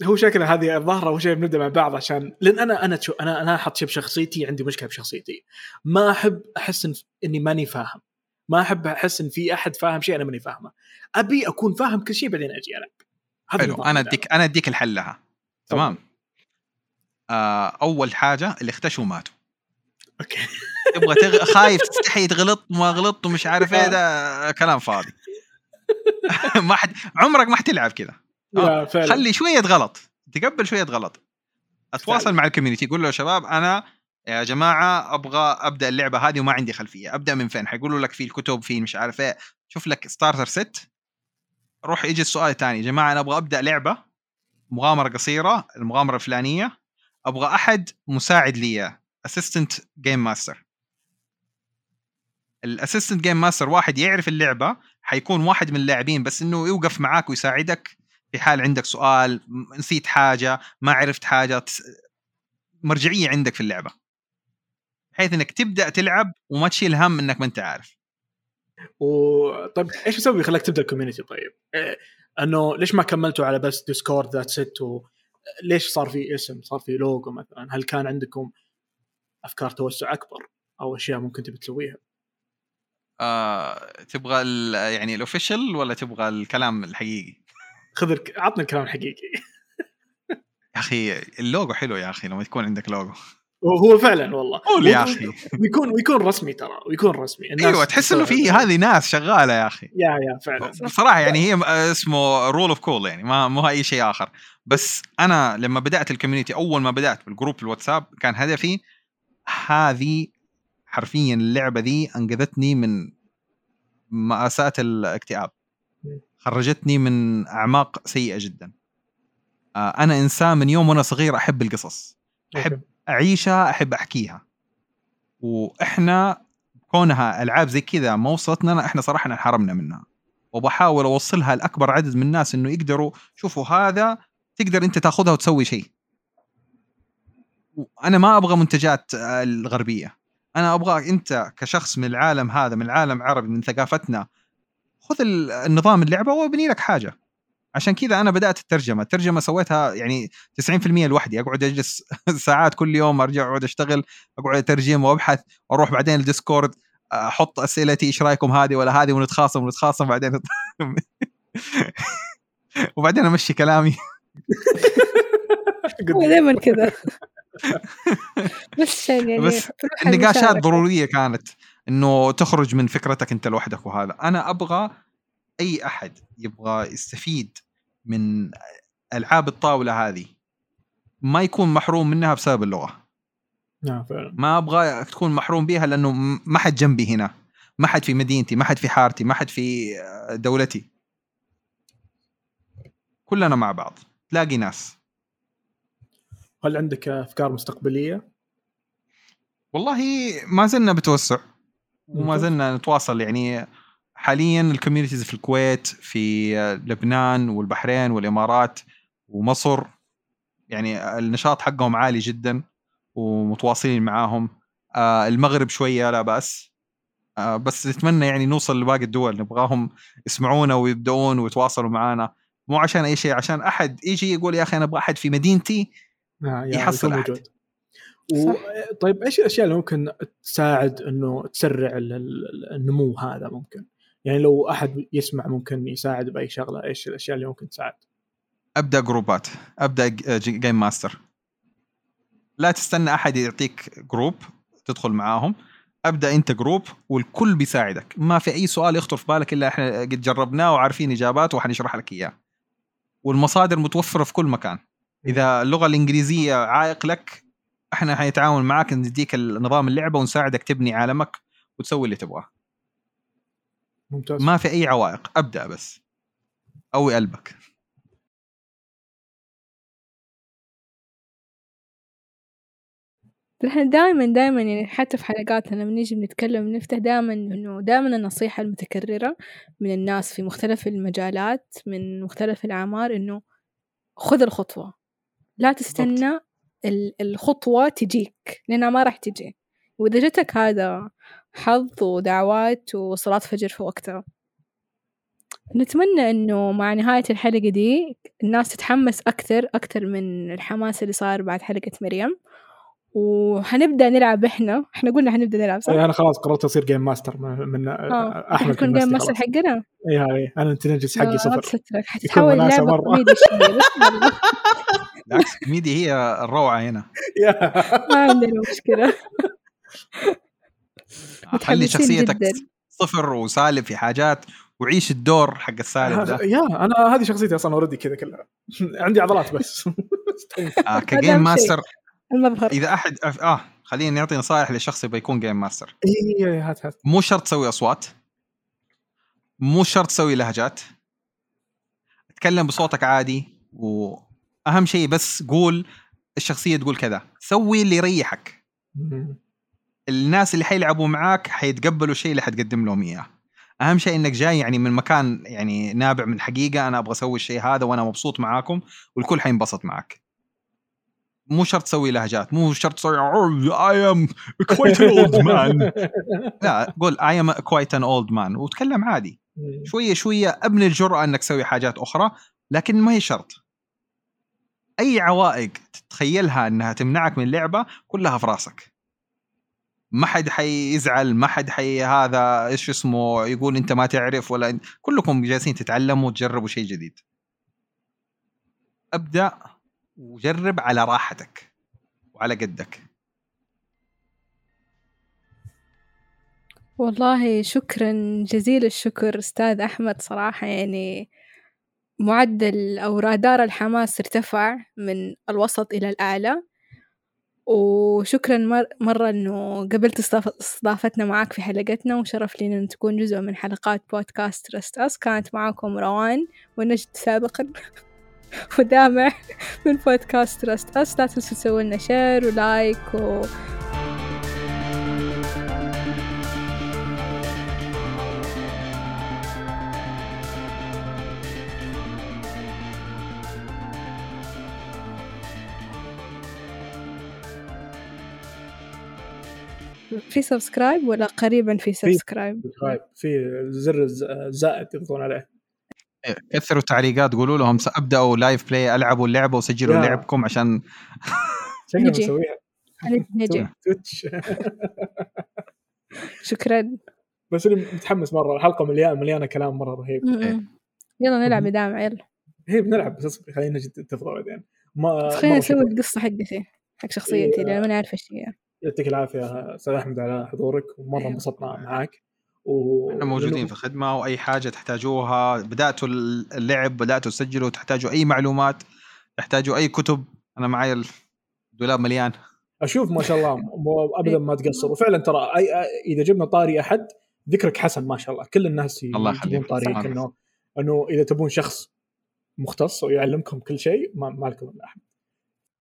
S2: هو شكله هذه الظاهرة اول شيء بنبدأ مع بعض عشان لأن أنا أنا شو أنا أنا أحط شيء بشخصيتي عندي مشكلة بشخصيتي. ما أحب أحس إن إني ماني فاهم. ما أحب أحس إن في أحد فاهم شيء أنا ماني فاهمه. أبي أكون فاهم كل شيء بعدين أجي ألعب.
S1: حلو أنا اديك أنا أديك الحل لها. تمام؟ آه أول حاجة اللي اختشوا ماتوا
S2: okay. <laughs>
S1: تبغى تغ... خايف تستحي تغلط وما غلطت ومش عارف إيه ده كلام فاضي. <laughs> ما حد عمرك ما حتلعب كذا. آه. خلي شوية غلط تقبل شوية غلط. أتواصل فعلا. مع ال community قول له يا شباب أنا يا جماعة أبغى أبدأ اللعبة هذه وما عندي خلفية أبدأ من فين؟ حيقولوا لك في الكتب في مش عارف إيه. شوف لك starter set روح يجي السؤال الثاني يا جماعة أنا أبغى أبدأ لعبة مغامرة قصيرة المغامرة الفلانية. أبغى أحد مساعد لي assistant game master ال assistant game master واحد يعرف اللعبة حيكون واحد من اللاعبين بس إنه يوقف معاك ويساعدك. في حال عندك سؤال نسيت حاجة ما عرفت حاجة مرجعية عندك في اللعبة. بحيث إنك تبدأ تلعب وما تشيل هم إنك ما أنت عارف.
S2: وطيب إيش يسوي يخليك تبدأ ال community طيب؟ إيه إنه ليش ما كملتوا على بس Discord that's it ليش صار في اسم صار في لوجو مثلا؟ هل كان عندكم أفكار توسع أكبر أو أشياء ممكن تبي تسويها؟
S1: آه، تبغى يعني ال official ولا تبغى الكلام الحقيقي؟
S2: خذ عطني الكلام الحقيقي.
S1: يا أخي اللوجو حلو يا أخي لما يكون عندك لوجو.
S2: وهو فعلا والله.
S1: قول يا أخي.
S2: ويكون ويكون رسمي ترى ويكون رسمي.
S1: الناس أيوه تحس إنه في هذه ناس شغالة يا أخي.
S2: يا يا فعلا.
S1: بصراحه يعني هي اسمه rule of cool يعني ما مو اي شيء آخر. بس أنا لما بدأت ال community أول ما بدأت بال group الواتساب كان هدفي هذه حرفيا اللعبة دي أنقذتني من مآساة الاكتئاب. خرجتني من أعماق سيئة جدا. آه، أنا إنسان من يوم وأنا صغير أحب القصص. أحب أعيشها أحب أحكيها. وإحنا كونها ألعاب زي كذا ما وصلتنا إحنا صراحة انحرمنا منها. وبحاول أوصلها لأكبر عدد من الناس إنه يقدروا شوفوا هذا تقدر أنت تأخذها وتسوي شيء. أنا ما أبغى منتجات الغربية. أنا أبغى أنت كشخص من العالم هذا من العالم العربي من ثقافتنا خذ النظام اللعبة وابني لك حاجة. عشان كذا أنا بدأت الترجمة. الترجمة سويتها يعني 90% لوحدي. أقعد أجلس <laughs> ساعات كل يوم أرجع أقعد أشتغل أقعد أترجم وأبحث وأروح بعدين الديسكورد أحط أسئلتي إيش رأيكم هذه ولا هذه ونتخاصم ونتخاصم بعدين <laughs> وبعدين أمشي كلامي. <laughs>
S3: دائما كذا. بس يعني
S1: بس النقاشات ضرورية كانت. إنه تخرج من فكرتك أنت لوحدك وهذا. أنا أبغى أي أحد يبغى يستفيد من ألعاب الطاولة هذه. ما يكون محروم منها بسبب اللغة.
S2: نعم فعلا.
S1: ما أبغى تكون محروم بها لأنه ما حد جنبي هنا. ما حد في مدينتي ما حد في حارتي ما حد في دولتي. كلنا مع بعض. تلاقي ناس.
S2: هل عندك أفكار مستقبلية؟
S1: والله ما زلنا بتوسع. وما زلنا نتواصل. يعني حاليا الكوميونيتيز في الكويت في لبنان والبحرين والإمارات ومصر يعني النشاط حقهم عالي جدا ومتواصلين معاهم. آه المغرب شوية لا بأس. آه بس نتمنى يعني نوصل لباقي الدول. نبغاهم يسمعونا ويبدأون ويتواصلوا معنا مو عشان أي شيء عشان أحد يجي يقول يا أخي أنا أبغى أحد في مدينتي آه يحصل أحد. موجود.
S2: و... طيب إيش الأشياء اللي ممكن تساعد إنه تسرع النمو هذا ممكن؟ يعني لو أحد يسمع ممكن يساعد بأي شغلة إيش الأشياء اللي ممكن تساعد؟
S1: أبدأ جروبات. أبدأ game master لا تستنى أحد يعطيك group تدخل معاهم. أبدأ أنت group والكل بيساعدك. ما في أي سؤال يخطر في بالك إلا إحنا قد جربناه وعارفين إجاباته وحنشرح لك إياه. والمصادر متوفرة في كل مكان. إذا اللغة الإنجليزية عائق لك إحنا حنتعاون معك نديك نظام اللعبة ونساعدك تبني عالمك وتسوي اللي تبغاه.
S2: ممتاز.
S1: ما في أي عوائق أبدأ بس. قوي قلبك.
S3: إحنا دائما دائما يعني حتى في حلقاتنا لما نيجي بنتكلم نفتح دائما إنه دائما النصيحة المتكررة من الناس في مختلف المجالات من مختلف الأعمار إنه خذ الخطوة. لا تستنى الخطوة تجيك لأنها ما راح تجي. وإذا جتك هذا حظ ودعوات وصلاة فجر في وقتها. نتمنى إنه مع نهاية الحلقة دي الناس تتحمس أكثر أكثر من الحماس اللي صار بعد حلقة مريم. وحنبدأ نلعب إحنا. إحنا قلنا حنبدأ نلعب صح؟
S2: أنا يعني خلاص قررت أصير game master من
S3: آه. أحمد تكون game master حقنا؟
S2: اي هاي أنا ال intelligence حقي صفر.
S3: سترك حتحول لعبة كوميدي <laughs>
S1: بالعكس كوميدي هي الروعة هنا.
S3: ما عندنا مشكلة. <laughs>
S1: خلي شخصيتك صفر وسالب في حاجات وعيش الدور حق السالب ده.
S2: يا أنا هذه شخصيتي أصلا already كذا كلها. <laughs> عندي عضلات بس.
S1: آه ك game master المظهر إذا أحد آه خلينا نعطي نصائح للشخص يبغى يكون game master
S2: اي هات هات.
S1: مو شرط تسوي أصوات. مو شرط تسوي لهجات. تكلم بصوتك عادي. وأهم شيء بس قول الشخصية تقول كذا. سوي اللي يريحك. الناس اللي حيلعبوا معاك حيتقبلوا الشيء اللي حتقدم لهم إياه. أهم شيء إنك جاي يعني من مكان يعني نابع من حقيقة. أنا أبغى أسوي الشيء هذا وأنا مبسوط معاكم. والكل حينبسط معك. مو شرط تسوي لهجات مو شرط تسوي I am quite an old man لا قول I am quite an old man وتكلم عادي. شوية شوية أبني الجرأة إنك تسوي حاجات أخرى لكن ما هي شرط. أي عوائق تتخيلها إنها تمنعك من اللعبه كلها في راسك. ما حد حيزعل ما حد حي هذا إيش اسمه يقول أنت ما تعرف ولا كلكم جالسين تتعلموا وتجربوا شيء جديد. أبدأ وجرب على راحتك وعلى قدك.
S3: والله شكرا جزيل الشكر أستاذ أحمد. صراحة يعني معدل أو رادار الحماس ارتفع من الوسط إلى الأعلى. وشكرا مرة إنه قبلت استضافتنا معاك في حلقتنا وشرف لي إن تكون جزء من حلقات بودكاست رست أس كانت معاكم روان ونجد سابقا. <laughs> <laughs> ودامع من بودكاست تراست أس لا تنسوا تسووا لنا شير ولايك و في سبسكرايب ولا قريبا في سبسكرايب؟
S2: في في زر زائد تضغطون عليه.
S1: كثروا التعليقات قولوا لهم سابداوا لايف بلاي ألعبوا اللعبة وسجلوا yeah. لعبكم عشان <laughs>
S3: نجي. نجي. <laughs> <laughs> شكرا.
S2: بس اللي متحمس مرة الحلقة مليانه مليانة كلام مرة رهيب.
S3: يلا نلعب يا دامع يلا
S2: هي بنلعب بس خلينا نجي تفضل بعدين.
S3: ما خلينا نسوي القصة حقتي حق شخصيتي لأن ما نعرف إيش هي.
S2: يعطيك العافية أستاذ احمد على حضورك ومرة انبسطنا معك
S1: و... إحنا موجودين في الخدمه وأي حاجة تحتاجوها بدأتوا اللعب بدأتوا تسجلوا تحتاجوا أي معلومات تحتاجوا أي كتب. أنا معي الدولاب مليان.
S2: أشوف ما شاء الله ابدا ما تقصر وفعلا ترى أي إذا جبنا طاري أحد ذكرك حسن ما شاء الله. كل الناس
S1: الله يخليك.
S2: طاريك إنه إنه إذا تبون شخص مختص ويعلمكم كل شيء ما, ما لكم إلا أحمد.